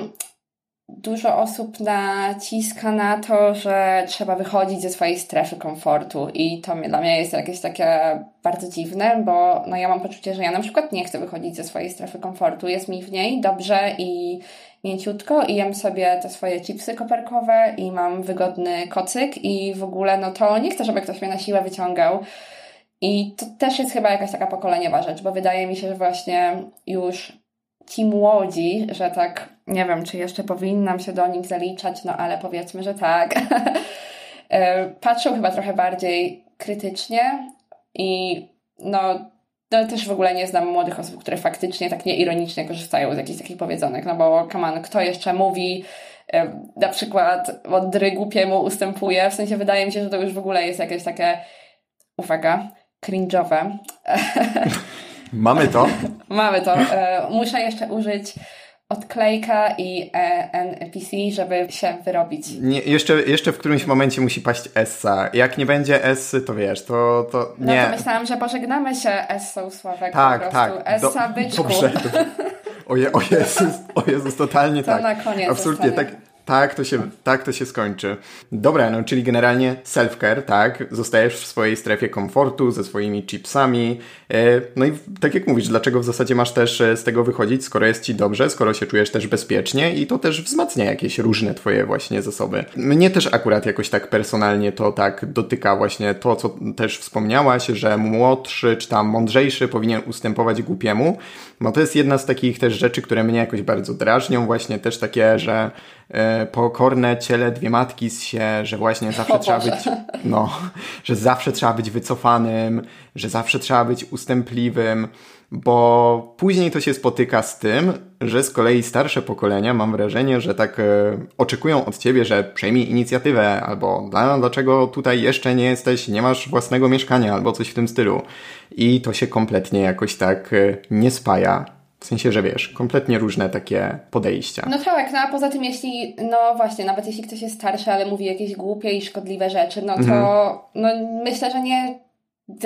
dużo osób naciska na to, że trzeba wychodzić ze swojej strefy komfortu i to dla mnie jest jakieś takie bardzo dziwne, bo no ja mam poczucie, że ja na przykład nie chcę wychodzić ze swojej strefy komfortu, jest mi w niej dobrze i mięciutko i jem sobie te swoje chipsy koperkowe i mam wygodny kocyk i w ogóle no to nie chcę, żeby ktoś mnie na siłę wyciągał. I to też jest chyba jakaś taka pokoleniowa rzecz, bo wydaje mi się, że właśnie już ci młodzi, że tak, nie wiem, czy jeszcze powinnam się do nich zaliczać, no ale powiedzmy, że tak, [laughs] e, patrzą chyba trochę bardziej krytycznie i no no też w ogóle nie znam młodych osób, które faktycznie tak nieironicznie korzystają z jakichś takich powiedzonek, no bo kaman, kto jeszcze mówi na przykład mądry głupiemu ustępuje, w sensie wydaje mi się, że to już w ogóle jest jakieś takie, uwaga, cringe'owe. [laughs] Mamy to. Mamy to. E, muszę jeszcze użyć odklejka i e, NPC, żeby się wyrobić. Nie, jeszcze, jeszcze w którymś momencie musi paść Essa. Jak nie będzie Essy, to wiesz, to, to nie. No to myślałam, że pożegnamy się Essą Sławek tak, po prostu. Tak, Essa Do, byczku. Dobrze. O, Je, o, Jezus, o Jezus, totalnie to tak. na koniec Absolutnie tak. Tak to, się, tak to się skończy. Dobra, no czyli generalnie self-care, tak? Zostajesz w swojej strefie komfortu ze swoimi chipsami. E, no i tak jak mówisz, dlaczego w zasadzie masz też e, z tego wychodzić, skoro jest ci dobrze, skoro się czujesz też bezpiecznie i to też wzmacnia jakieś różne twoje właśnie zasoby. Mnie też akurat jakoś tak personalnie to tak dotyka właśnie to, co też wspomniałaś, że młodszy czy tam mądrzejszy powinien ustępować głupiemu, bo to jest jedna z takich też rzeczy, które mnie jakoś bardzo drażnią, właśnie też takie, że pokorne ciele dwie matki z się, że właśnie zawsze trzeba być, no, że zawsze trzeba być wycofanym, że zawsze trzeba być ustępliwym, bo później to się spotyka z tym, że z kolei starsze pokolenia, mam wrażenie, że tak e, oczekują od ciebie, że przejmij inicjatywę, albo dlaczego tutaj jeszcze nie jesteś, nie masz własnego mieszkania, albo coś w tym stylu. I to się kompletnie jakoś tak e, nie spaja. W sensie, że wiesz, kompletnie różne takie podejścia. No tak, no a poza tym jeśli, no właśnie, nawet jeśli ktoś jest starszy, ale mówi jakieś głupie i szkodliwe rzeczy, no to mhm. no myślę, że nie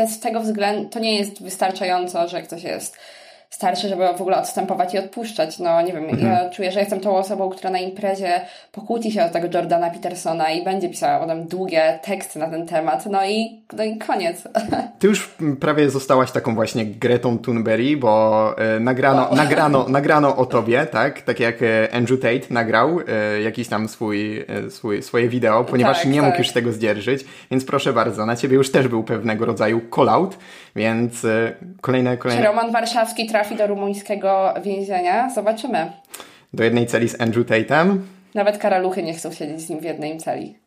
z tego względu, to nie jest wystarczająco, że ktoś jest starszy, żeby w ogóle odstępować i odpuszczać. No nie wiem, mhm. ja czuję, że jestem tą osobą, która na imprezie pokłóci się od tego Jordana Petersona i będzie pisała potem długie teksty na ten temat. No i, no i koniec. Ty już prawie zostałaś taką właśnie Gretą Thunberry, bo e, nagrano, wow. nagrano, [laughs] nagrano o tobie, tak? Tak jak e, Andrew Tate nagrał e, jakiś tam swój, e, swój, swoje wideo, ponieważ tak, nie mógł tak. już tego zdzierżyć. Więc proszę bardzo, na ciebie już też był pewnego rodzaju call-out, więc kolejne, kolejne... Czy Roman Warszawski trafi do rumuńskiego więzienia. Zobaczymy. Do jednej celi z Andrew Tatem. Nawet karaluchy nie chcą siedzieć z nim w jednej celi.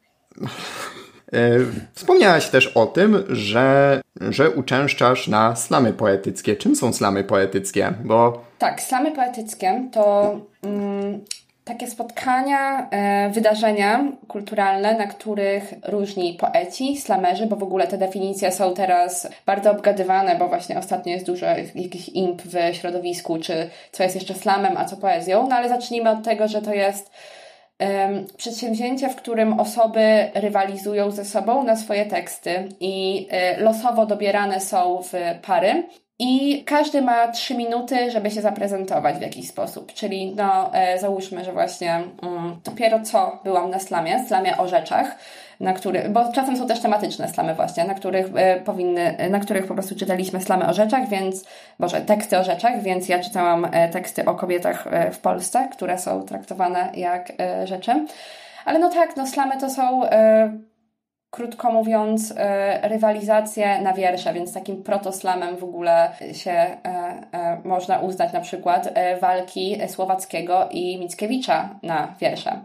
E, [laughs] wspomniałaś też o tym, że, że uczęszczasz na slamy poetyckie. Czym są slamy poetyckie? Bo... Tak, slamy poetyckie to mm, takie spotkania, e, wydarzenia kulturalne, na których różni poeci, slamerzy, bo w ogóle te definicje są teraz bardzo obgadywane, bo właśnie ostatnio jest dużo jakichś imp w środowisku, czy co jest jeszcze slamem, a co poezją. No ale zacznijmy od tego, że to jest przedsięwzięcie, w którym osoby rywalizują ze sobą na swoje teksty i e, losowo dobierane są w pary. I każdy ma trzy minuty, żeby się zaprezentować w jakiś sposób. Czyli, no, e, załóżmy, że właśnie mm, dopiero co byłam na slamie, slamie o rzeczach, na których, bo czasem są też tematyczne slamy właśnie, na których e, powinny, na których po prostu czytaliśmy slamy o rzeczach, więc, boże, teksty o rzeczach, więc ja czytałam e, teksty o kobietach e, w Polsce, które są traktowane jak e, rzeczy. Ale no tak, no slamy to są e, krótko mówiąc, e, rywalizację na wiersze, więc takim protoslamem w ogóle się e, e, można uznać na przykład walki Słowackiego i Mickiewicza na wiersze.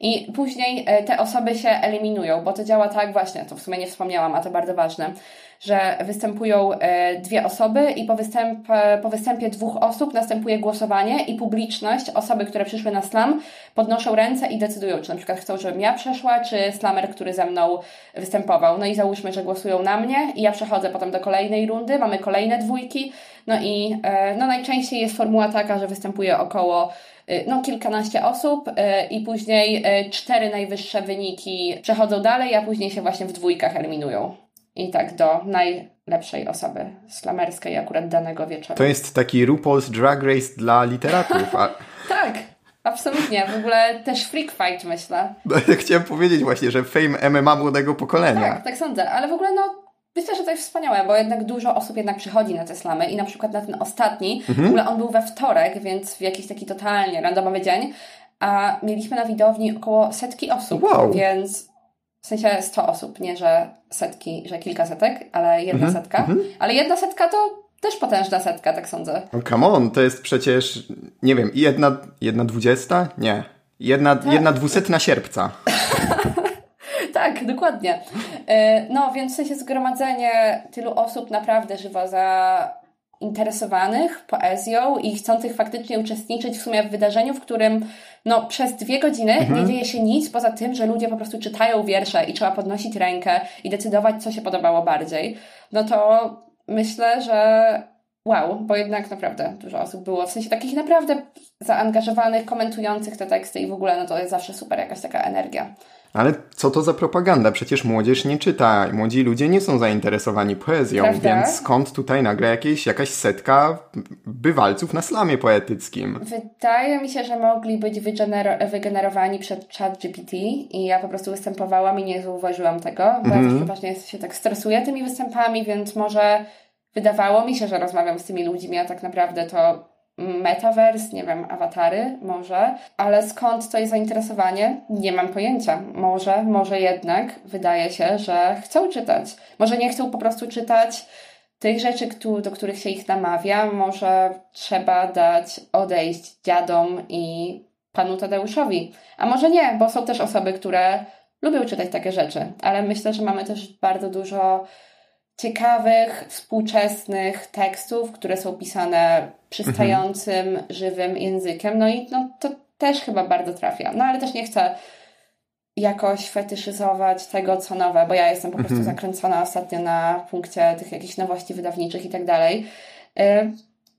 I później te osoby się eliminują, bo to działa tak właśnie, to w sumie nie wspomniałam, a to bardzo ważne że występują e, dwie osoby i po, występ, po występie dwóch osób następuje głosowanie i publiczność, osoby, które przyszły na slam, podnoszą ręce i decydują, czy na przykład chcą, żebym ja przeszła, czy slamer, który ze mną występował. No i załóżmy, że głosują na mnie i ja przechodzę potem do kolejnej rundy, mamy kolejne dwójki, no i e, no najczęściej jest formuła taka, że występuje około e, no, kilkanaście osób i później cztery najwyższe wyniki przechodzą dalej, a później się właśnie w dwójkach eliminują i tak do najlepszej osoby slamerskiej akurat danego wieczoru. To jest taki RuPaul's Drag Race dla literatów. A... [laughs] tak, absolutnie. W ogóle też freak fight myślę. No, chciałem powiedzieć właśnie, że fame MMA młodego pokolenia. Tak, tak sądzę, ale w ogóle no Myślę, że to jest wspaniałe, bo jednak dużo osób jednak przychodzi na te slamy i na przykład na ten ostatni, mhm. w ogóle on był we wtorek, więc w jakiś taki totalnie randomowy dzień, a mieliśmy na widowni około setki osób, wow. więc w sensie 100 osób, nie że setki, że kilka setek, ale jedna mhm, setka. Mhm. Ale jedna setka to też potężna setka, tak sądzę. Oh, come on, to jest przecież, nie wiem, jedna, jedna dwudziesta? Nie. Jedna, tak. jedna dwusetna sierpca. [laughs] tak, dokładnie. E, no, więc w sensie zgromadzenie tylu osób naprawdę żywo za interesowanych poezją i chcących faktycznie uczestniczyć w sumie w wydarzeniu, w którym no, przez dwie godziny mhm. nie dzieje się nic poza tym, że ludzie po prostu czytają wiersze i trzeba podnosić rękę i decydować, co się podobało bardziej. No to myślę, że wow, bo jednak naprawdę dużo osób było, w sensie takich naprawdę zaangażowanych, komentujących te teksty i w ogóle no to jest zawsze super jakaś taka energia. Ale co to za propaganda? Przecież młodzież nie czyta, młodzi ludzie nie są zainteresowani poezją, więc skąd tutaj nagle jakieś, jakaś setka bywalców na slamie poetyckim? Wydaje mi się, że mogli być wygener- wygenerowani przed chat GPT i ja po prostu występowałam i nie zauważyłam tego, bo ja mhm. przeważnie się tak stresuję tymi występami, więc może wydawało mi się, że rozmawiam z tymi ludźmi, a tak naprawdę to metaverse, nie wiem, awatary może, ale skąd to jest zainteresowanie? Nie mam pojęcia. Może, może jednak wydaje się, że chcą czytać. Może nie chcą po prostu czytać tych rzeczy, do których się ich namawia. Może trzeba dać odejść dziadom i panu Tadeuszowi. A może nie, bo są też osoby, które lubią czytać takie rzeczy, ale myślę, że mamy też bardzo dużo ciekawych, współczesnych tekstów, które są pisane przystającym, mhm. żywym językiem. No i no, to też chyba bardzo trafia. No ale też nie chcę jakoś fetyszyzować tego, co nowe, bo ja jestem po prostu mhm. zakręcona ostatnio na punkcie tych jakichś nowości wydawniczych i tak dalej. Y,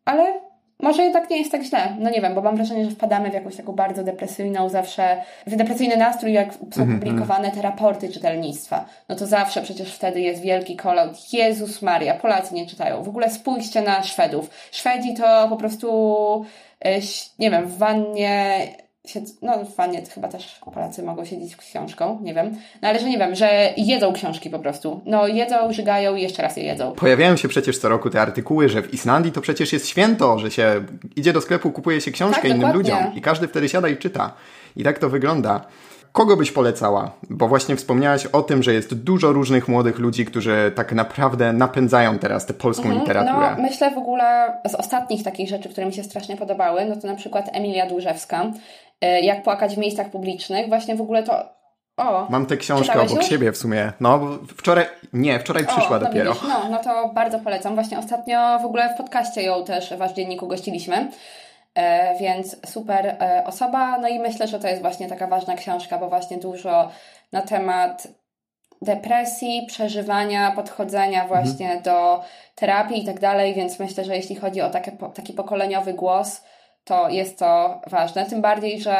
ale może jednak nie jest tak źle. No nie wiem, bo mam wrażenie, że wpadamy w jakąś taką bardzo depresyjną zawsze, w depresyjny nastrój, jak są mhm, mhm. publikowane te raporty czytelnictwa. No to zawsze przecież wtedy jest wielki kolot. Jezus Maria, Polacy nie czytają. W ogóle spójrzcie na Szwedów. Szwedzi to po prostu, e, nie wiem, w wannie no w wannie chyba też Polacy mogą siedzieć książką, nie wiem. No ale że nie wiem, że jedzą książki po prostu. No jedzą, żygają i jeszcze raz je jedzą. Pojawiają się przecież co roku te artykuły, że w Islandii to przecież jest święto, że się idzie do sklepu, kupuje się książkę tak, innym dokładnie. ludziom i każdy wtedy siada i czyta. I tak to wygląda. Kogo byś polecała? Bo właśnie wspomniałaś o tym, że jest dużo różnych młodych ludzi, którzy tak naprawdę napędzają teraz tę polską mhm, literaturę. No, myślę w ogóle z ostatnich takich rzeczy, które mi się strasznie podobały, no to na przykład Emilia Dłużewska, jak płakać w miejscach publicznych. Właśnie w ogóle to o, Mam tę książkę obok już? siebie w sumie. No, wczoraj, nie, wczoraj przyszła o, no dopiero. Widzisz, no, no to bardzo polecam. Właśnie ostatnio w ogóle w podcaście ją też Wasz Dzienniku gościliśmy. E, więc super e, osoba. No i myślę, że to jest właśnie taka ważna książka, bo właśnie dużo na temat depresji, przeżywania, podchodzenia mhm. właśnie mhm. do terapii i tak dalej, więc myślę, że jeśli chodzi o takie, taki pokoleniowy głos, to jest to ważne. Tym bardziej, że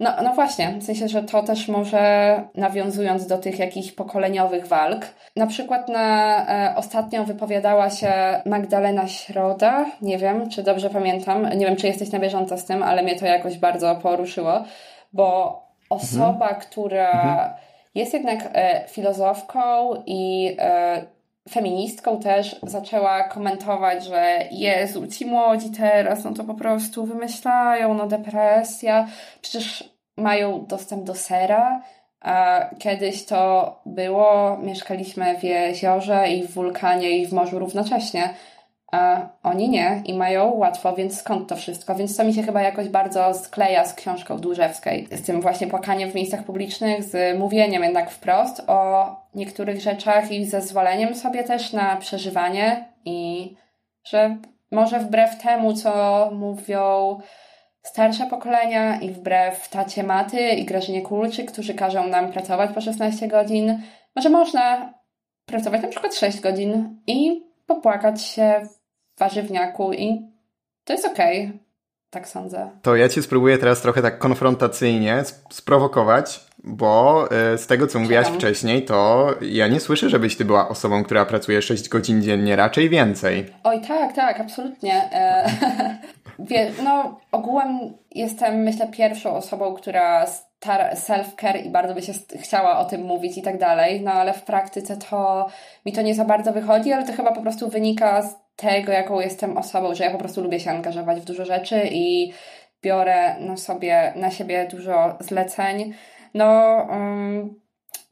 no, no właśnie, w sensie, że to też może nawiązując do tych jakichś pokoleniowych walk. Na przykład na e, ostatnio wypowiadała się Magdalena Środa, nie wiem, czy dobrze pamiętam, nie wiem, czy jesteś na bieżąco z tym, ale mnie to jakoś bardzo poruszyło, bo osoba, mhm. która mhm. jest jednak e, filozofką i e, feministką też zaczęła komentować, że Jezu, ci młodzi teraz, no to po prostu wymyślają, no depresja, przecież mają dostęp do sera, a kiedyś to było, mieszkaliśmy w jeziorze i w wulkanie i w morzu równocześnie, a oni nie i mają łatwo, więc skąd to wszystko? Więc to mi się chyba jakoś bardzo skleja z książką Dłużewskiej, z tym właśnie płakaniem w miejscach publicznych, z mówieniem jednak wprost o niektórych rzeczach i zezwoleniem sobie też na przeżywanie i że może wbrew temu, co mówią starsze pokolenia i wbrew tacie Maty i Grażynie Kulczyk, którzy każą nam pracować po 16 godzin, może można pracować na przykład 6 godzin i popłakać się warzywniaku i to jest okej. Okay. Tak sądzę. To ja cię spróbuję teraz trochę tak konfrontacyjnie sprowokować, bo e, z tego, co mówiłaś wcześniej, to ja nie słyszę, żebyś ty była osobą, która pracuje 6 godzin dziennie, raczej więcej. Oj, tak, tak, absolutnie. E, [laughs] wie, no, ogółem jestem, myślę, pierwszą osobą, która self-care i bardzo by się chciała o tym mówić i tak dalej, no ale w praktyce to mi to nie za bardzo wychodzi, ale to chyba po prostu wynika z tego, jaką jestem osobą, że ja po prostu lubię się angażować w dużo rzeczy i biorę sobie, na siebie dużo zleceń. No, um,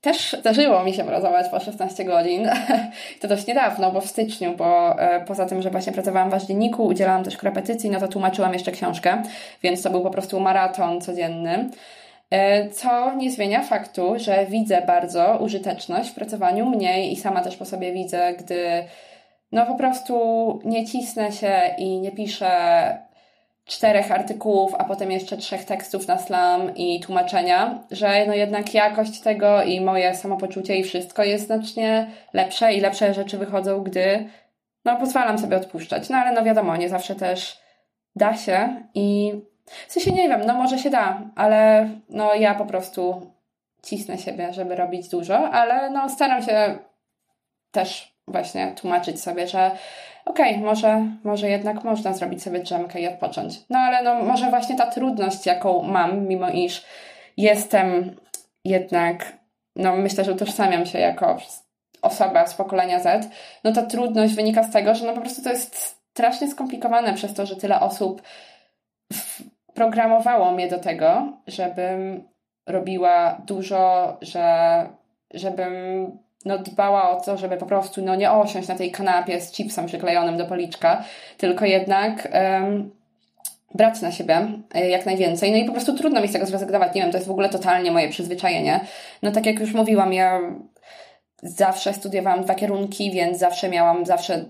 też zdarzyło mi się pracować po 16 godzin. [laughs] to dość niedawno, bo w styczniu, bo e, poza tym, że właśnie pracowałam w Waździenniku, udzielałam też korepetycji, no to tłumaczyłam jeszcze książkę, więc to był po prostu maraton codzienny. E, co nie zmienia faktu, że widzę bardzo użyteczność w pracowaniu mniej i sama też po sobie widzę, gdy no po prostu nie cisnę się i nie piszę czterech artykułów, a potem jeszcze trzech tekstów na slam i tłumaczenia, że no jednak jakość tego i moje samopoczucie i wszystko jest znacznie lepsze i lepsze rzeczy wychodzą, gdy no pozwalam sobie odpuszczać. No ale no wiadomo, nie zawsze też da się i w sensie nie wiem, no może się da, ale no ja po prostu cisnę siebie, żeby robić dużo, ale no staram się też właśnie tłumaczyć sobie, że okej, okay, może, może jednak można zrobić sobie drzemkę i odpocząć. No ale no może właśnie ta trudność, jaką mam, mimo iż jestem jednak, no myślę, że utożsamiam się jako osoba z pokolenia Z, no ta trudność wynika z tego, że no po prostu to jest strasznie skomplikowane przez to, że tyle osób programowało mnie do tego, żebym robiła dużo, że żebym no, dbała o to, żeby po prostu no, nie osiąść na tej kanapie z chipsem przyklejonym do policzka, tylko jednak um, brać na siebie e, jak najwięcej. No i po prostu trudno mi z tego zrezygnować. Nie wiem, to jest w ogóle totalnie moje przyzwyczajenie. No tak jak już mówiłam, ja zawsze studiowałam dwa kierunki, więc zawsze miałam zawsze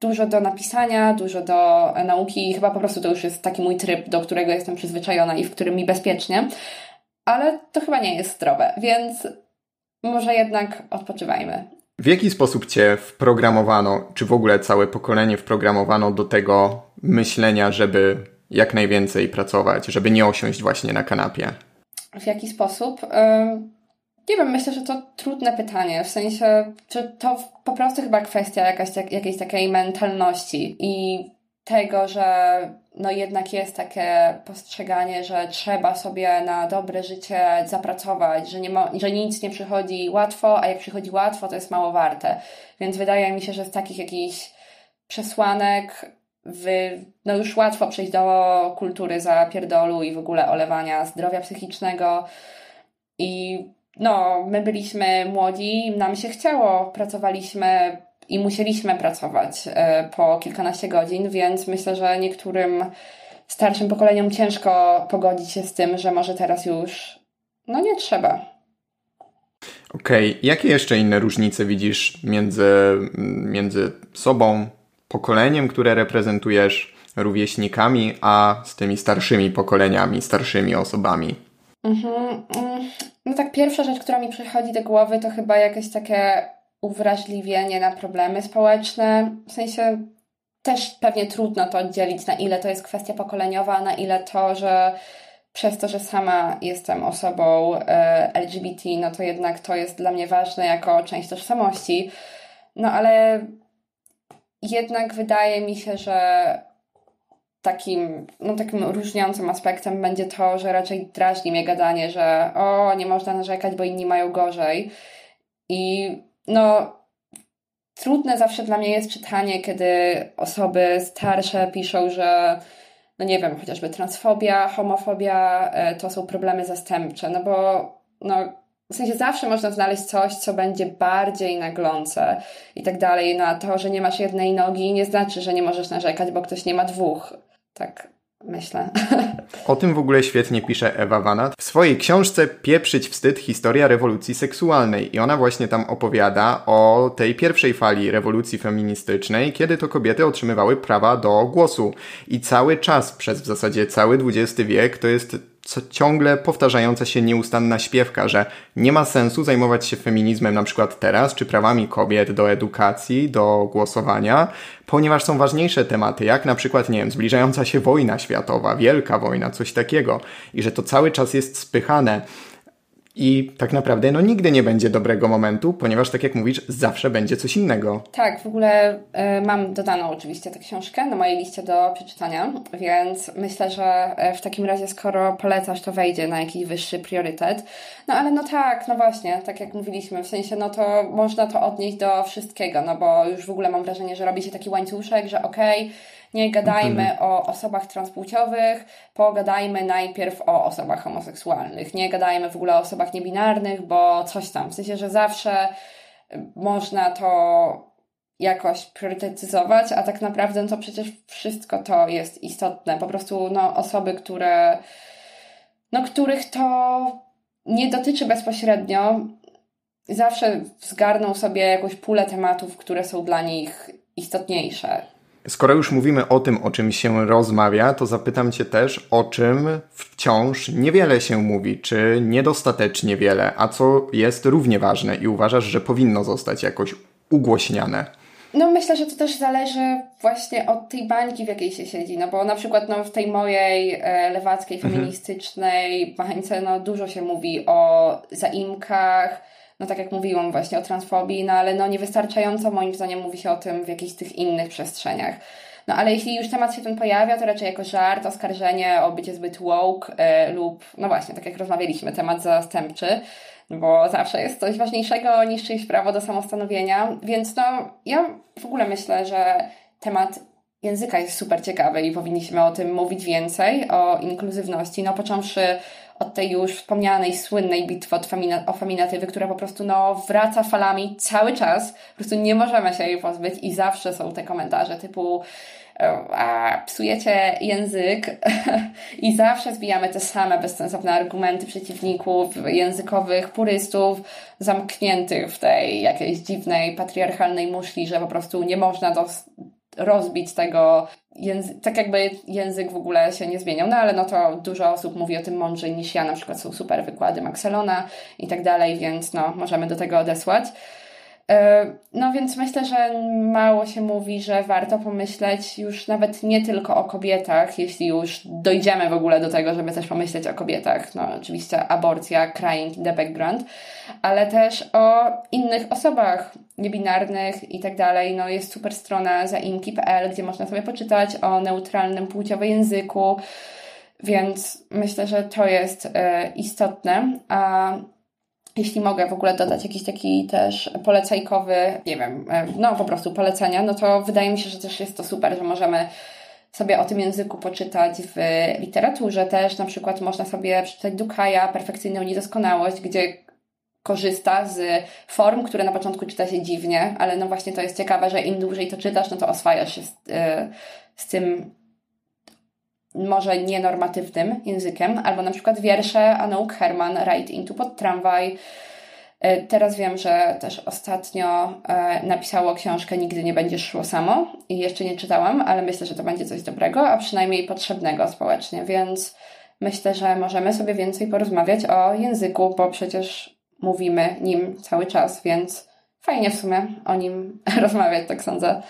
dużo do napisania, dużo do nauki i chyba po prostu to już jest taki mój tryb, do którego jestem przyzwyczajona i w którym mi bezpiecznie. Ale to chyba nie jest zdrowe, więc może jednak odpoczywajmy. W jaki sposób cię wprogramowano, czy w ogóle całe pokolenie wprogramowano do tego myślenia, żeby jak najwięcej pracować, żeby nie osiąść właśnie na kanapie? W jaki sposób? Nie wiem, myślę, że to trudne pytanie, w sensie, czy to po prostu chyba kwestia jakaś, jakiejś takiej mentalności i tego, że no jednak jest takie postrzeganie, że trzeba sobie na dobre życie zapracować, że, nie ma, że nic nie przychodzi łatwo, a jak przychodzi łatwo, to jest mało warte. Więc wydaje mi się, że z takich jakichś przesłanek wy, no już łatwo przejść do kultury zapierdolu i w ogóle olewania zdrowia psychicznego i no, my byliśmy młodzi, nam się chciało, pracowaliśmy i musieliśmy pracować e, po kilkanaście godzin, więc myślę, że niektórym starszym pokoleniom ciężko pogodzić się z tym, że może teraz już no nie trzeba. Okej, okay. jakie jeszcze inne różnice widzisz między, między sobą, pokoleniem, które reprezentujesz, rówieśnikami, a z tymi starszymi pokoleniami, starszymi osobami? Mhm. Mm. No tak, pierwsza rzecz, która mi przychodzi do głowy, to chyba jakieś takie uwrażliwienie na problemy społeczne. W sensie też pewnie trudno to oddzielić, na ile to jest kwestia pokoleniowa, na ile to, że przez to, że sama jestem osobą e, LGBT, no to jednak to jest dla mnie ważne jako część tożsamości. No ale jednak wydaje mi się, że takim, no, takim różniącym aspektem będzie to, że raczej drażni mnie gadanie, że o, nie można narzekać, bo inni mają gorzej. I no, trudne zawsze dla mnie jest czytanie, kiedy osoby starsze piszą, że no nie wiem, chociażby transfobia, homofobia e, to są problemy zastępcze, no bo no, w sensie zawsze można znaleźć coś, co będzie bardziej naglące i tak dalej. Na to, że nie masz jednej nogi, nie znaczy, że nie możesz narzekać, bo ktoś nie ma dwóch. Tak myślę. O tym w ogóle świetnie pisze Ewa Wanat. W swojej książce Pieprzyć wstyd historia rewolucji seksualnej. I ona właśnie tam opowiada o tej pierwszej fali rewolucji feministycznej, kiedy to kobiety otrzymywały prawa do głosu. I cały czas przez w zasadzie cały XX wiek to jest ciągle powtarzająca się nieustanna śpiewka, że nie ma sensu zajmować się feminizmem na przykład teraz, czy prawami kobiet do edukacji, do głosowania, ponieważ są ważniejsze tematy, jak na przykład, nie wiem, zbliżająca się wojna światowa, wielka wojna, coś takiego, i że to cały czas jest spychane. I tak naprawdę no nigdy nie będzie dobrego momentu, ponieważ tak jak mówisz, zawsze będzie coś innego. Tak, w ogóle y, mam dodaną oczywiście tę książkę na mojej liście do przeczytania, więc myślę, że e, w takim razie skoro polecasz, to wejdzie na jakiś wyższy priorytet. No ale no tak, no właśnie, tak jak mówiliśmy, w sensie no to można to odnieść do wszystkiego, no bo już w ogóle mam wrażenie, że robi się taki łańcuszek, że okej, okay, nie gadajmy mhm. o osobach transpłciowych, pogadajmy najpierw o osobach homoseksualnych. Nie gadajmy w ogóle o osobach niebinarnych, bo coś tam. W sensie, że zawsze można to jakoś priorytetyzować, a tak naprawdę no to przecież wszystko to jest istotne. Po prostu no, osoby, które, no, których to nie dotyczy bezpośrednio, zawsze zgarną sobie jakąś pulę tematów, które są dla nich istotniejsze. Skoro już mówimy o tym, o czym się rozmawia, to zapytam Cię też, o czym wciąż niewiele się mówi, czy niedostatecznie wiele, a co jest równie ważne i uważasz, że powinno zostać jakoś ugłośniane. No myślę, że to też zależy właśnie od tej bańki, w jakiej się siedzi, no bo na przykład no, w tej mojej e, lewackiej, mhm. feministycznej bańce no dużo się mówi o zaimkach, no tak jak mówiłam właśnie o transfobii, no ale no niewystarczająco moim zdaniem mówi się o tym w jakichś tych innych przestrzeniach. No ale jeśli już temat się ten pojawia, to raczej jako żart, oskarżenie o bycie zbyt woke e, lub, no właśnie, tak jak rozmawialiśmy, temat zastępczy, bo zawsze jest coś ważniejszego niż czyjeś prawo do samostanowienia, więc no ja w ogóle myślę, że temat języka jest super ciekawy i powinniśmy o tym mówić więcej, o inkluzywności, no począwszy od tej już wspomnianej, słynnej bitwy od famina, o faminatywy, która po prostu no, wraca falami cały czas. Po prostu nie możemy się jej pozbyć i zawsze są te komentarze typu a, psujecie język [laughs] i zawsze zbijamy te same bezsensowne argumenty przeciwników językowych, purystów, zamkniętych w tej jakiejś dziwnej, patriarchalnej muszli, że po prostu nie można dos- rozbić tego, języ- tak jakby język w ogóle się nie zmieniał, no ale no to dużo osób mówi o tym mądrzej niż ja, na przykład są super wykłady Maxelona i tak dalej, więc no możemy do tego odesłać. E, no więc myślę, że mało się mówi, że warto pomyśleć już nawet nie tylko o kobietach, jeśli już dojdziemy w ogóle do tego, żeby też pomyśleć o kobietach. No oczywiście aborcja, crying in the background, ale też o innych osobach niebinarnych i tak dalej. No jest super strona zaimki.pl, gdzie można sobie poczytać o neutralnym płciowo języku, więc myślę, że to jest e, istotne. A jeśli mogę w ogóle dodać jakiś taki też polecajkowy, nie wiem, e, no po prostu polecenia, no to wydaje mi się, że też jest to super, że możemy sobie o tym języku poczytać w literaturze też. Na przykład można sobie przeczytać Dukaja, Perfekcyjną Niedoskonałość, gdzie korzysta z form, które na początku czyta się dziwnie, ale no właśnie to jest ciekawe, że im dłużej to czytasz, no to oswajasz się z, e, z tym może nienormatywnym językiem, albo na przykład wiersze Anouk Herman, Ride into pod tramwaj. E, teraz wiem, że też ostatnio e, napisało książkę Nigdy nie będziesz szło samo i jeszcze nie czytałam, ale myślę, że to będzie coś dobrego, a przynajmniej potrzebnego społecznie, więc myślę, że możemy sobie więcej porozmawiać o języku, bo przecież mówimy nim cały czas, więc fajnie w sumie o nim [laughs] rozmawiać, tak sądzę.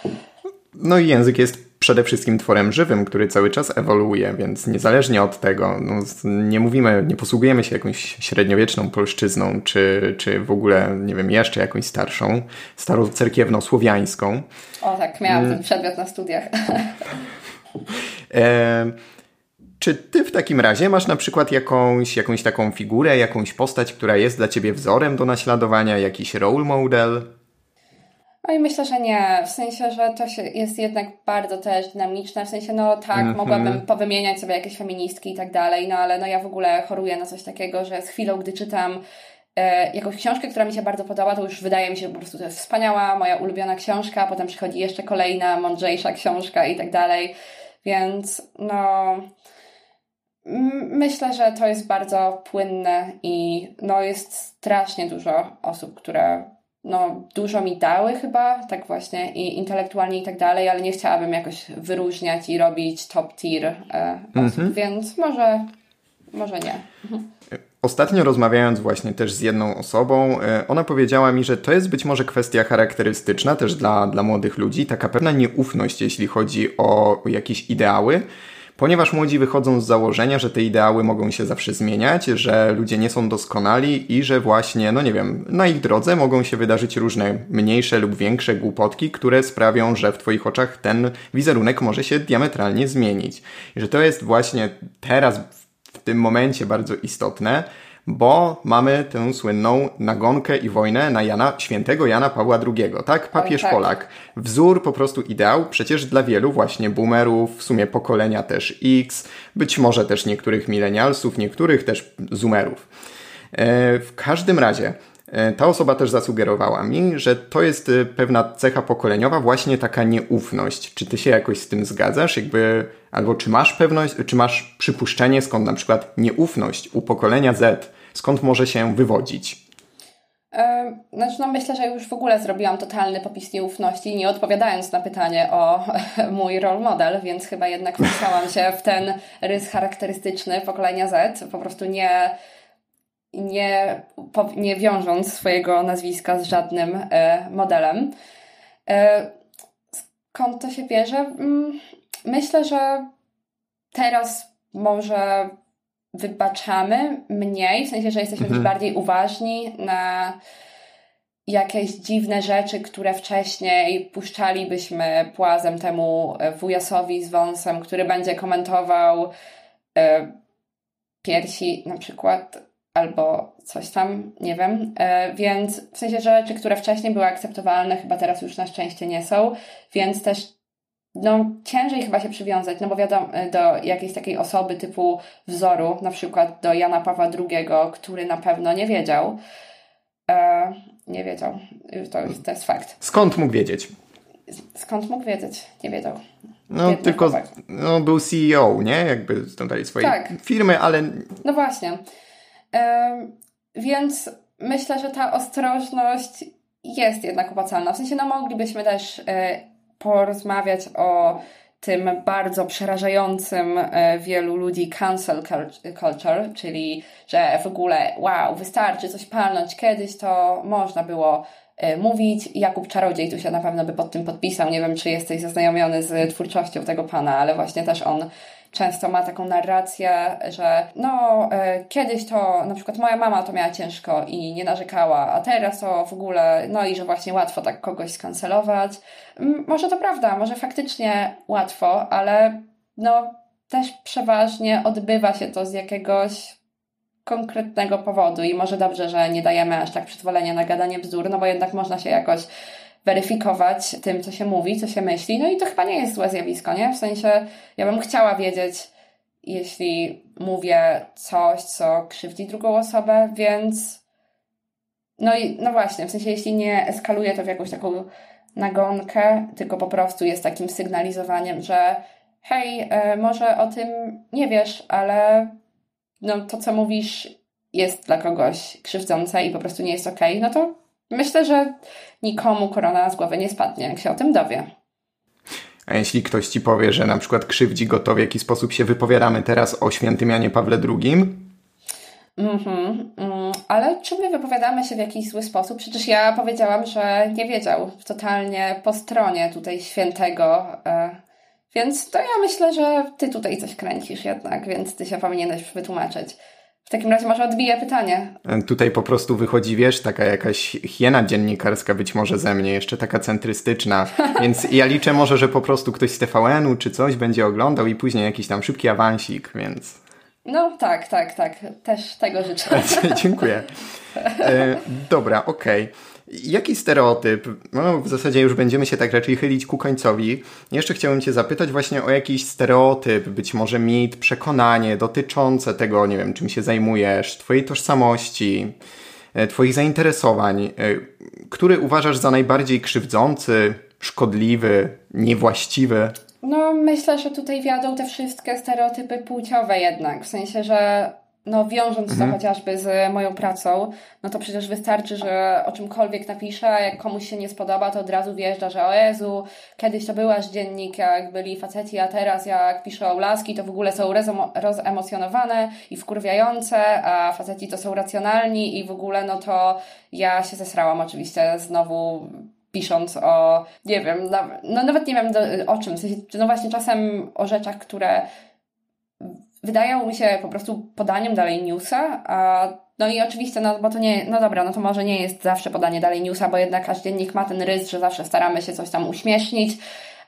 No i język jest przede wszystkim tworem żywym, który cały czas ewoluuje, więc niezależnie od tego, no, nie mówimy, nie posługujemy się jakąś średniowieczną polszczyzną, czy, czy w ogóle, nie wiem, jeszcze jakąś starszą, starocerkiewno-słowiańską. O tak, miałam ten przedmiot na studiach. [laughs] E, czy ty w takim razie masz na przykład jakąś, jakąś taką figurę, jakąś postać, która jest dla ciebie wzorem do naśladowania, jakiś role model? No i myślę, że nie. W sensie, że to się jest jednak bardzo też dynamiczne. W sensie, no tak, mm -hmm. mogłabym powymieniać sobie jakieś feministki i tak dalej, no ale no ja w ogóle choruję na coś takiego, że z chwilą, gdy czytam e, jakąś książkę, która mi się bardzo podoba, to już wydaje mi się, że po prostu to jest wspaniała, moja ulubiona książka, potem przychodzi jeszcze kolejna, mądrzejsza książka i tak dalej. Więc no myślę, że to jest bardzo płynne i no jest strasznie dużo osób, które no, dużo mi dały chyba, tak właśnie, i intelektualnie i tak dalej, ale nie chciałabym jakoś wyróżniać i robić top tier e, osób, mhm. więc może, może nie. Mhm. Ostatnio rozmawiając właśnie też z jedną osobą, e, ona powiedziała mi, że to jest być może kwestia charakterystyczna też dla, dla młodych ludzi, taka pewna nieufność, jeśli chodzi o jakieś ideały, ponieważ młodzi wychodzą z założenia, że te ideały mogą się zawsze zmieniać, że ludzie nie są doskonali i że właśnie, no nie wiem, na ich drodze mogą się wydarzyć różne mniejsze lub większe głupotki, które sprawią, że w Twoich oczach ten wizerunek może się diametralnie zmienić. I że to jest właśnie teraz, w tym momencie bardzo istotne, bo mamy tę słynną nagonkę i wojnę na Jana, świętego Jana Pawła II, tak? Papież tak. Polak. Wzór, po prostu ideał, przecież dla wielu właśnie boomerów, w sumie pokolenia też X, być może też niektórych milenialsów, niektórych też zoomerów. E, w każdym razie, e, ta osoba też zasugerowała mi, że to jest e, pewna cecha pokoleniowa, właśnie taka nieufność. Czy ty się jakoś z tym zgadzasz? Jakby, albo czy masz pewność, czy masz przypuszczenie, skąd na przykład nieufność u pokolenia Z skąd może się wywodzić? Znaczy, no myślę, że już w ogóle zrobiłam totalny popis nieufności, nie odpowiadając na pytanie o [laughs] mój role model, więc chyba jednak wpisałam się w ten rys charakterystyczny pokolenia Z, po prostu nie, nie, nie wiążąc swojego nazwiska z żadnym e, modelem. E, skąd to się bierze? Mm, myślę, że teraz może wybaczamy mniej, w sensie, że jesteśmy mhm. bardziej uważni na jakieś dziwne rzeczy, które wcześniej puszczalibyśmy płazem temu e, wujasowi z wąsem, który będzie komentował e, piersi na przykład albo coś tam, nie wiem. E, więc w sensie rzeczy, które wcześniej były akceptowalne, chyba teraz już na szczęście nie są, więc też no, ciężej chyba się przywiązać, no bo wiadomo, e, do jakiejś takiej osoby typu wzoru, na przykład do Jana Pawła II, który na pewno nie wiedział. E, nie wiedział. To, to jest fakt. Skąd mógł wiedzieć? Skąd mógł wiedzieć? Nie wiedział. No Biedny tylko no, był CEO, nie? Jakby dali swojej tak. firmy, ale... No właśnie. więc myślę, że ta ostrożność jest jednak opłacalna. W sensie, no moglibyśmy też e, porozmawiać o tym bardzo przerażającym e, wielu ludzi cancel culture, czyli że w ogóle wow, wystarczy coś palnąć. Kiedyś to można było e, mówić. Jakub Czarodziej tu się na pewno by pod tym podpisał. Nie wiem, czy jesteś zaznajomiony z twórczością tego pana, ale właśnie też on często ma taką narrację, że no e, kiedyś to na przykład moja mama to miała ciężko i nie narzekała, a teraz to w ogóle, no i że właśnie łatwo tak kogoś skancelować. Może to prawda, może faktycznie łatwo, ale no też przeważnie odbywa się to z jakiegoś konkretnego powodu i może dobrze, że nie dajemy aż tak przyzwolenia na gadanie bzdur, no bo jednak można się jakoś weryfikować tym, co się mówi, co się myśli. No i to chyba nie jest złe zjawisko, nie? W sensie, ja bym chciała wiedzieć, jeśli mówię coś, co krzywdzi drugą osobę, więc. No i no właśnie, w sensie, jeśli nie eskaluje to w jakąś taką nagonkę, tylko po prostu jest takim sygnalizowaniem, że hej, e, może o tym nie wiesz, ale no to, co mówisz, jest dla kogoś krzywdzące i po prostu nie jest okej, okay, no to Myślę, że nikomu korona z głowy nie spadnie, jak się o tym dowie. A jeśli ktoś ci powie, że na przykład krzywdzi go to, w jaki sposób się wypowiadamy teraz o świętym Janie Pawle II? Mhm, mm, ale czy my wypowiadamy się w jakiś zły sposób? Przecież ja powiedziałam, że nie wiedział totalnie po stronie tutaj świętego. E, więc to ja myślę, że ty tutaj coś kręcisz jednak, więc ty się powinieneś wytłumaczyć. W takim razie może odbiję pytanie. Tutaj po prostu wychodzi, wiesz, taka jakaś hiena dziennikarska być może ze mnie, jeszcze taka centrystyczna, [laughs] więc ja liczę może, że po prostu ktoś z TVN-u czy coś będzie oglądał i później jakiś tam szybki awansik, więc... No tak, tak, tak. Też tego życzę. [laughs] Dziękuję. E, dobra, okej. Okay. Jaki stereotyp, no w zasadzie już będziemy się tak raczej chylić ku końcowi, jeszcze chciałbym Cię zapytać właśnie o jakiś stereotyp, być może mit, przekonanie dotyczące tego, nie wiem, czym się zajmujesz, Twojej tożsamości, e, Twoich zainteresowań, e, który uważasz za najbardziej krzywdzący, szkodliwy, niewłaściwy? No, myślę, że tutaj wiadą te wszystkie stereotypy płciowe jednak, w sensie, że no wiążąc mhm. to chociażby z moją pracą, no to przecież wystarczy, że o czymkolwiek napiszę, jak komuś się nie spodoba, to od razu wjeżdża, że o Jezu, kiedyś to byłaś dziennik, jak byli faceci, a teraz jak piszę o laski, to w ogóle są rozemocjonowane i wkurwiające, a faceci to są racjonalni i w ogóle no to ja się zesrałam oczywiście znowu pisząc o, nie wiem, no nawet nie wiem do, o czym, no właśnie czasem o rzeczach, które wydają mi się po prostu podaniem dalej newsa, a no i oczywiście, no bo to nie, no dobra, no to może nie jest zawsze podanie dalej newsa, bo jednak każdy dziennik ma ten rys, że zawsze staramy się coś tam uśmiesznić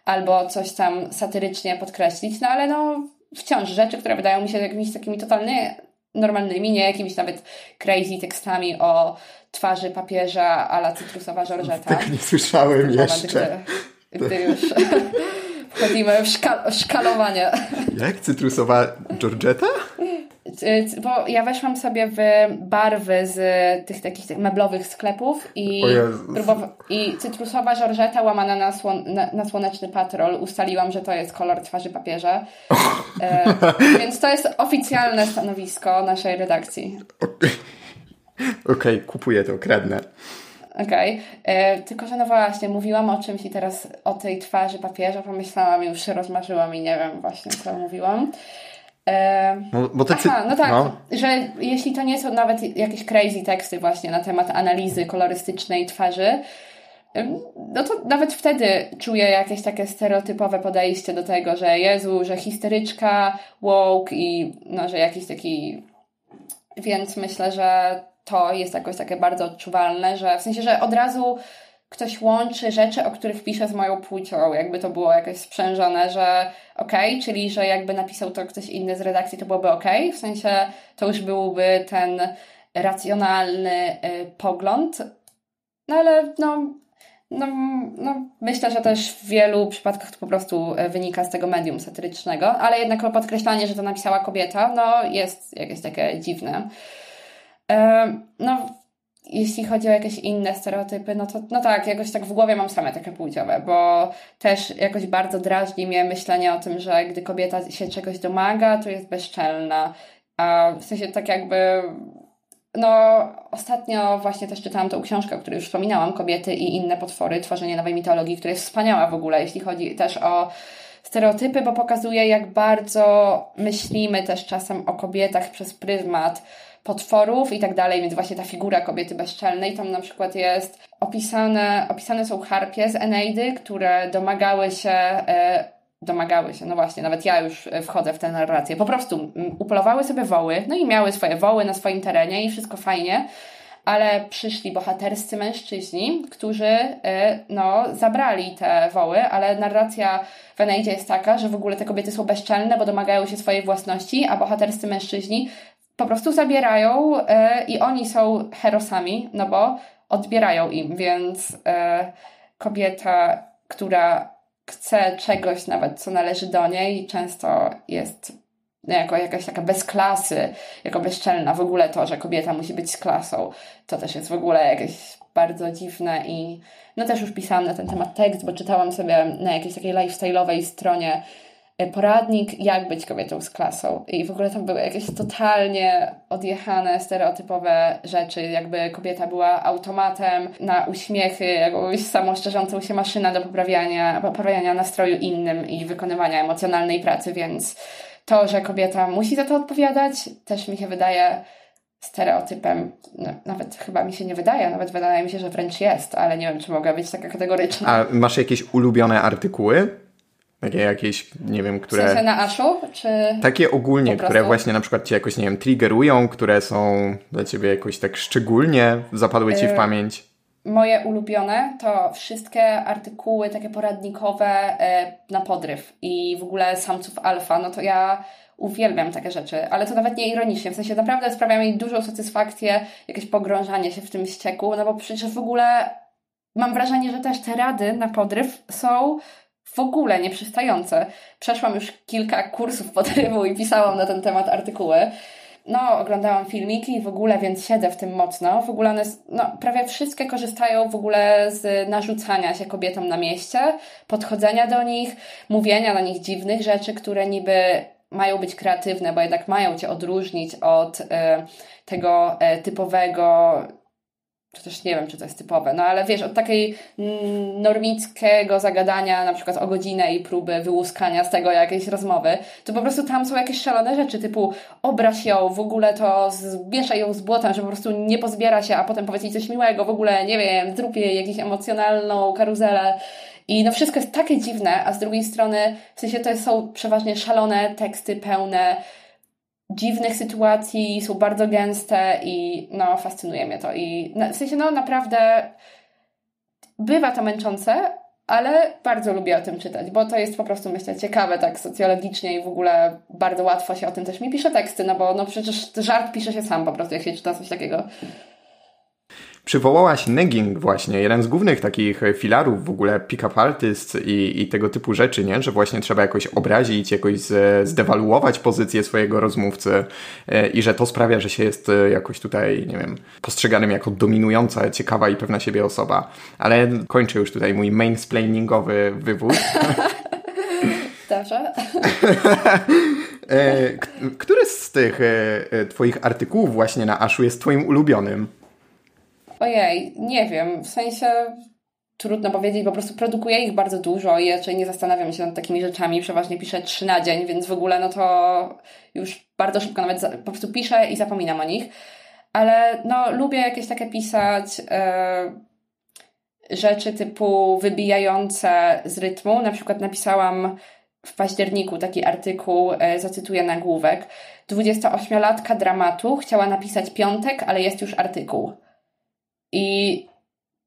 albo coś tam satyrycznie podkreślić, no ale no wciąż rzeczy, które wydają mi się jakimiś takimi totalnie normalnymi, nie jakimiś nawet crazy tekstami o twarzy papieża ala cytrusowa Żorżeta. Tak nie słyszałem jeszcze. Gdy, gdy już [laughs] Szkal szkalowanie. Jak? Cytrusowa Georgetta? Bo ja weszłam sobie w barwy z tych takich tych meblowych sklepów i, i cytrusowa Georgetta łamana na, słon na, na, słoneczny patrol ustaliłam, że to jest kolor twarzy papieża. [laughs] E, więc to jest oficjalne stanowisko naszej redakcji. Okej, okay, kupuję to, kradnę. Okej. Okay. E, tylko, że no właśnie, mówiłam o czymś i teraz o tej twarzy papieża pomyślałam już się rozmarzyłam i nie wiem właśnie, co mówiłam. E, no, bo te Aha, no tak, no. że jeśli to nie są nawet jakieś crazy teksty właśnie na temat analizy kolorystycznej twarzy, no to nawet wtedy czuję jakieś takie stereotypowe podejście do tego, że Jezu, że histeryczka, woke i no, że jakiś taki... Więc myślę, że to jest jakoś takie bardzo odczuwalne, że w sensie, że od razu ktoś łączy rzeczy, o których pisze z moją płcią, jakby to było jakoś sprzężone, że okej, okay, czyli że jakby napisał to ktoś inny z redakcji, to byłoby okej, okay. w sensie to już byłby ten racjonalny y, pogląd, no ale no, no, no, myślę, że też w wielu przypadkach to po prostu y, wynika z tego medium satyrycznego, ale jednak podkreślanie, że to napisała kobieta, no jest jakieś takie dziwne. Y, no, jeśli chodzi o jakieś inne stereotypy, no to no tak, jakoś tak w głowie mam same takie płciowe, bo też jakoś bardzo drażni mnie myślenie o tym, że gdy kobieta się czegoś domaga, to jest bezczelna. A w sensie tak jakby no, ostatnio właśnie też czytałam tą książkę, o której już wspominałam, Kobiety i inne potwory, tworzenie nowej mitologii, która jest wspaniała w ogóle, jeśli chodzi też o stereotypy, bo pokazuje, jak bardzo myślimy też czasem o kobietach przez pryzmat potworów i tak dalej, więc właśnie ta figura kobiety bezczelnej, tam na przykład jest opisane, opisane są harpie z Eneidy, które domagały się e, domagały się, no właśnie, nawet ja już wchodzę w tę narrację, po prostu upolowały sobie woły, no i miały swoje woły na swoim terenie i wszystko fajnie, ale przyszli bohaterscy mężczyźni, którzy e, no, zabrali te woły, ale narracja w Eneidzie jest taka, że w ogóle te kobiety są bezczelne, bo domagają się swojej własności, a bohaterscy mężczyźni po prostu zabierają e, i oni są herosami, no bo odbierają im, więc e, kobieta, która chce czegoś nawet, co należy do niej, często jest jako jakaś taka bez klasy, jako bezczelna. W ogóle to, że kobieta musi być z klasą, to też jest w ogóle jakieś bardzo dziwne i no też już pisałam na ten temat tekst, bo czytałam sobie na jakiejś takiej lifestyle'owej stronie E, poradnik, jak być kobietą z klasą. I w ogóle tam były jakieś totalnie odjechane, stereotypowe rzeczy, jakby kobieta była automatem na uśmiechy, jakąś samoszczerzącą się maszyna do poprawiania, poprawiania nastroju innym i wykonywania emocjonalnej pracy, więc to, że kobieta musi za to odpowiadać, też mi się wydaje stereotypem, no, nawet chyba mi się nie wydaje, nawet wydaje mi się, że wręcz jest, ale nie wiem, czy mogę być taka kategoryczna. A masz jakieś ulubione artykuły takie jakieś, nie wiem, które... W sensie na Aszu? Czy takie ogólnie, które właśnie na przykład cię jakoś, nie wiem, triggerują, które są dla ciebie jakoś tak szczególnie zapadły ci w y, pamięć? Moje ulubione to wszystkie artykuły takie poradnikowe y, na podryw i w ogóle samców alfa, no to ja uwielbiam takie rzeczy, ale to nawet nie ironicznie, w sensie naprawdę sprawia mi dużą satysfakcję jakieś pogrążanie się w tym ścieku, no bo przecież w ogóle mam wrażenie, że też te rady na podryw są w ogóle nieprzystające. Przeszłam już kilka kursów podrywu i pisałam na ten temat artykuły. No, oglądałam filmiki i w ogóle, więc siedzę w tym mocno. W ogóle one, no, prawie wszystkie korzystają w ogóle z narzucania się kobietom na mieście, podchodzenia do nich, mówienia do nich dziwnych rzeczy, które niby mają być kreatywne, bo jednak mają cię odróżnić od y, tego y, typowego czy też nie wiem, czy to jest typowe, no ale wiesz, od takiej normickiego zagadania, na przykład o godzinę i próby wyłuskania z tego jakiejś rozmowy, to po prostu tam są jakieś szalone rzeczy, typu obraź ją, w ogóle to zmieszaj ją z błotem, że po prostu nie pozbiera się, a potem powiedz jej coś miłego, w ogóle, nie wiem, zrób jej jakąś emocjonalną karuzelę. I no wszystko jest takie dziwne, a z drugiej strony, w sensie to są przeważnie szalone teksty pełne dziwnych sytuacji, są bardzo gęste i no, fascynuje mnie to. I w sensie, no naprawdę bywa to męczące, ale bardzo lubię o tym czytać, bo to jest po prostu, myślę, ciekawe tak socjologicznie i w ogóle bardzo łatwo się o tym też mi pisze teksty, no bo no przecież żart pisze się sam po prostu, jak się czyta coś takiego. Przywołałaś negging właśnie, jeden z głównych takich filarów w ogóle pick-up artist i, i tego typu rzeczy, nie? Że właśnie trzeba jakoś obrazić, jakoś zdewaluować pozycję swojego rozmówcy e, i że to sprawia, że się jest e, jakoś tutaj, nie wiem, postrzeganym jako dominująca, ciekawa i pewna siebie osoba. Ale kończę już tutaj mój mainsplainingowy wywód. [laughs] Dobrze. E, który z tych twoich artykułów właśnie na Aszu jest twoim ulubionym? Ojej, nie wiem, w sensie trudno powiedzieć, po prostu produkuję ich bardzo dużo i raczej nie zastanawiam się nad takimi rzeczami, przeważnie piszę trzy na dzień, więc w ogóle no to już bardzo szybko nawet po prostu piszę i zapominam o nich. Ale no lubię jakieś takie pisać, rzeczy typu wybijające z rytmu. Na przykład napisałam w październiku taki artykuł, e, zacytuję nagłówek. 28-latka dramatu chciała napisać piątek, ale jest już artykuł. I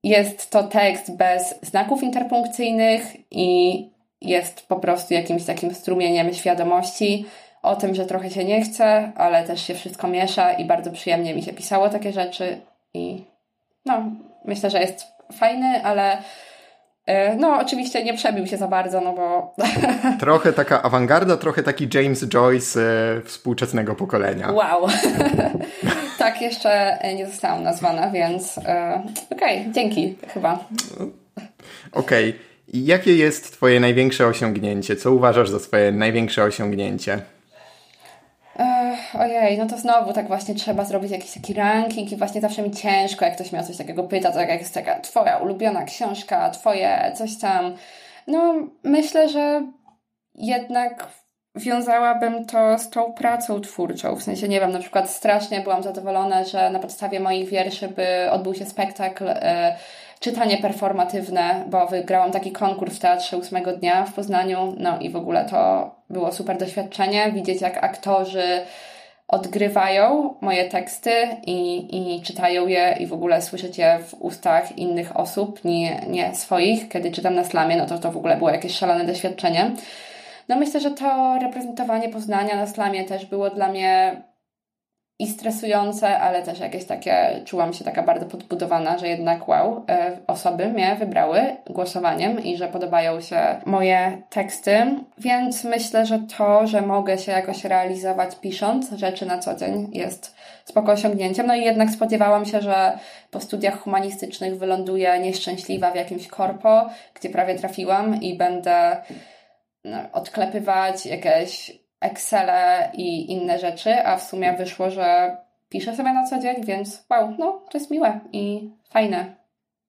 jest to tekst bez znaków interpunkcyjnych i jest po prostu jakimś takim strumieniem świadomości o tym, że trochę się nie chce, ale też się wszystko miesza i bardzo przyjemnie mi się pisało takie rzeczy i no, myślę, że jest fajny, ale e, no, oczywiście nie przebił się za bardzo, no bo. [laughs] Trochę taka awangarda, trochę taki James Joyce e, współczesnego pokolenia. Wow. [laughs] tak jeszcze nie zostałam nazwana, więc e, okej, okay, dzięki chyba. Okej. Okay. Jakie jest Twoje największe osiągnięcie? Co uważasz za swoje największe osiągnięcie? Ech, ojej, no to znowu tak właśnie trzeba zrobić jakiś taki ranking i właśnie zawsze mi ciężko, jak ktoś mnie o coś takiego pyta, to jak jest taka twoja ulubiona książka, twoje coś tam. No, myślę, że jednak wiązałabym to z tą pracą twórczą. W sensie, nie wiem, na przykład strasznie byłam zadowolona, że na podstawie moich wierszy by odbył się spektakl e, czytanie performatywne, bo wygrałam taki konkurs w teatrze ósmego dnia w Poznaniu, no i w ogóle to było super doświadczenie, widzieć jak aktorzy odgrywają moje teksty i, i czytają je i w ogóle słyszeć je w ustach innych osób, nie, nie swoich. Kiedy czytam na slamie, no to to w ogóle było jakieś szalone doświadczenie. No myślę, że to reprezentowanie Poznania na slamie też było dla mnie i stresujące, ale też jakieś takie, czułam się taka bardzo podbudowana, że jednak wow, e, osoby mnie wybrały głosowaniem i że podobają się moje teksty, więc myślę, że to, że mogę się jakoś realizować pisząc rzeczy na co dzień jest spoko osiągnięciem. No i jednak spodziewałam się, że po studiach humanistycznych wyląduję nieszczęśliwa w jakimś korpo, gdzie prawie trafiłam i będę odklepywać jakieś Excele i inne rzeczy, a w sumie wyszło, że piszę sobie na co dzień, więc wow, no to jest miłe i fajne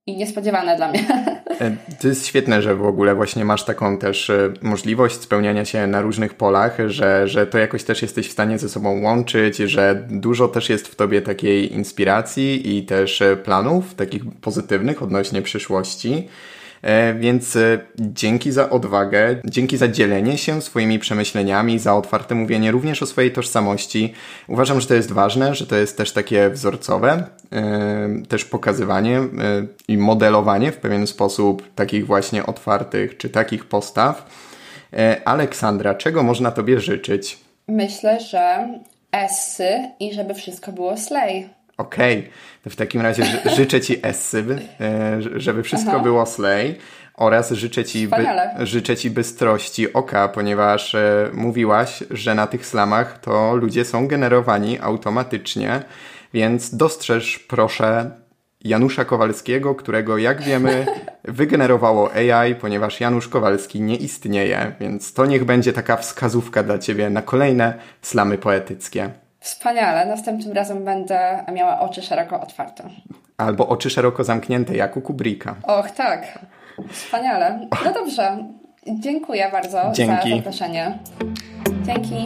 i niespodziewane dla mnie. [laughs] E, to jest świetne, że w ogóle właśnie masz taką też e, możliwość spełniania się na różnych polach, że, że to jakoś też jesteś w stanie ze sobą łączyć, że dużo też jest w tobie takiej inspiracji i też e, planów takich pozytywnych odnośnie przyszłości. E, więc e, dzięki za odwagę, dzięki za dzielenie się swoimi przemyśleniami, za otwarte mówienie również o swojej tożsamości. Uważam, że to jest ważne, że to jest też takie wzorcowe, e, też pokazywanie i modelowanie w pewien sposób takich właśnie otwartych czy takich postaw. Aleksandra, czego można Tobie życzyć? Myślę, że essy i żeby wszystko było slay. Okej, okay. to w takim razie życzę Ci Essy, e, żeby wszystko Aha. było slay oraz życzę ci, by, życzę ci bystrości oka, ponieważ e, mówiłaś, że na tych slamach to ludzie są generowani automatycznie, więc dostrzeż proszę Janusza Kowalskiego, którego jak wiemy [laughs] wygenerowało AI, ponieważ Janusz Kowalski nie istnieje, więc to niech będzie taka wskazówka dla Ciebie na kolejne slamy poetyckie. Wspaniale. Następnym razem będę miała oczy szeroko otwarte. Albo oczy szeroko zamknięte, jak u Kubricka. Och, tak. Wspaniale. No dobrze. Dziękuję bardzo Dzięki. za zaproszenie. Dzięki.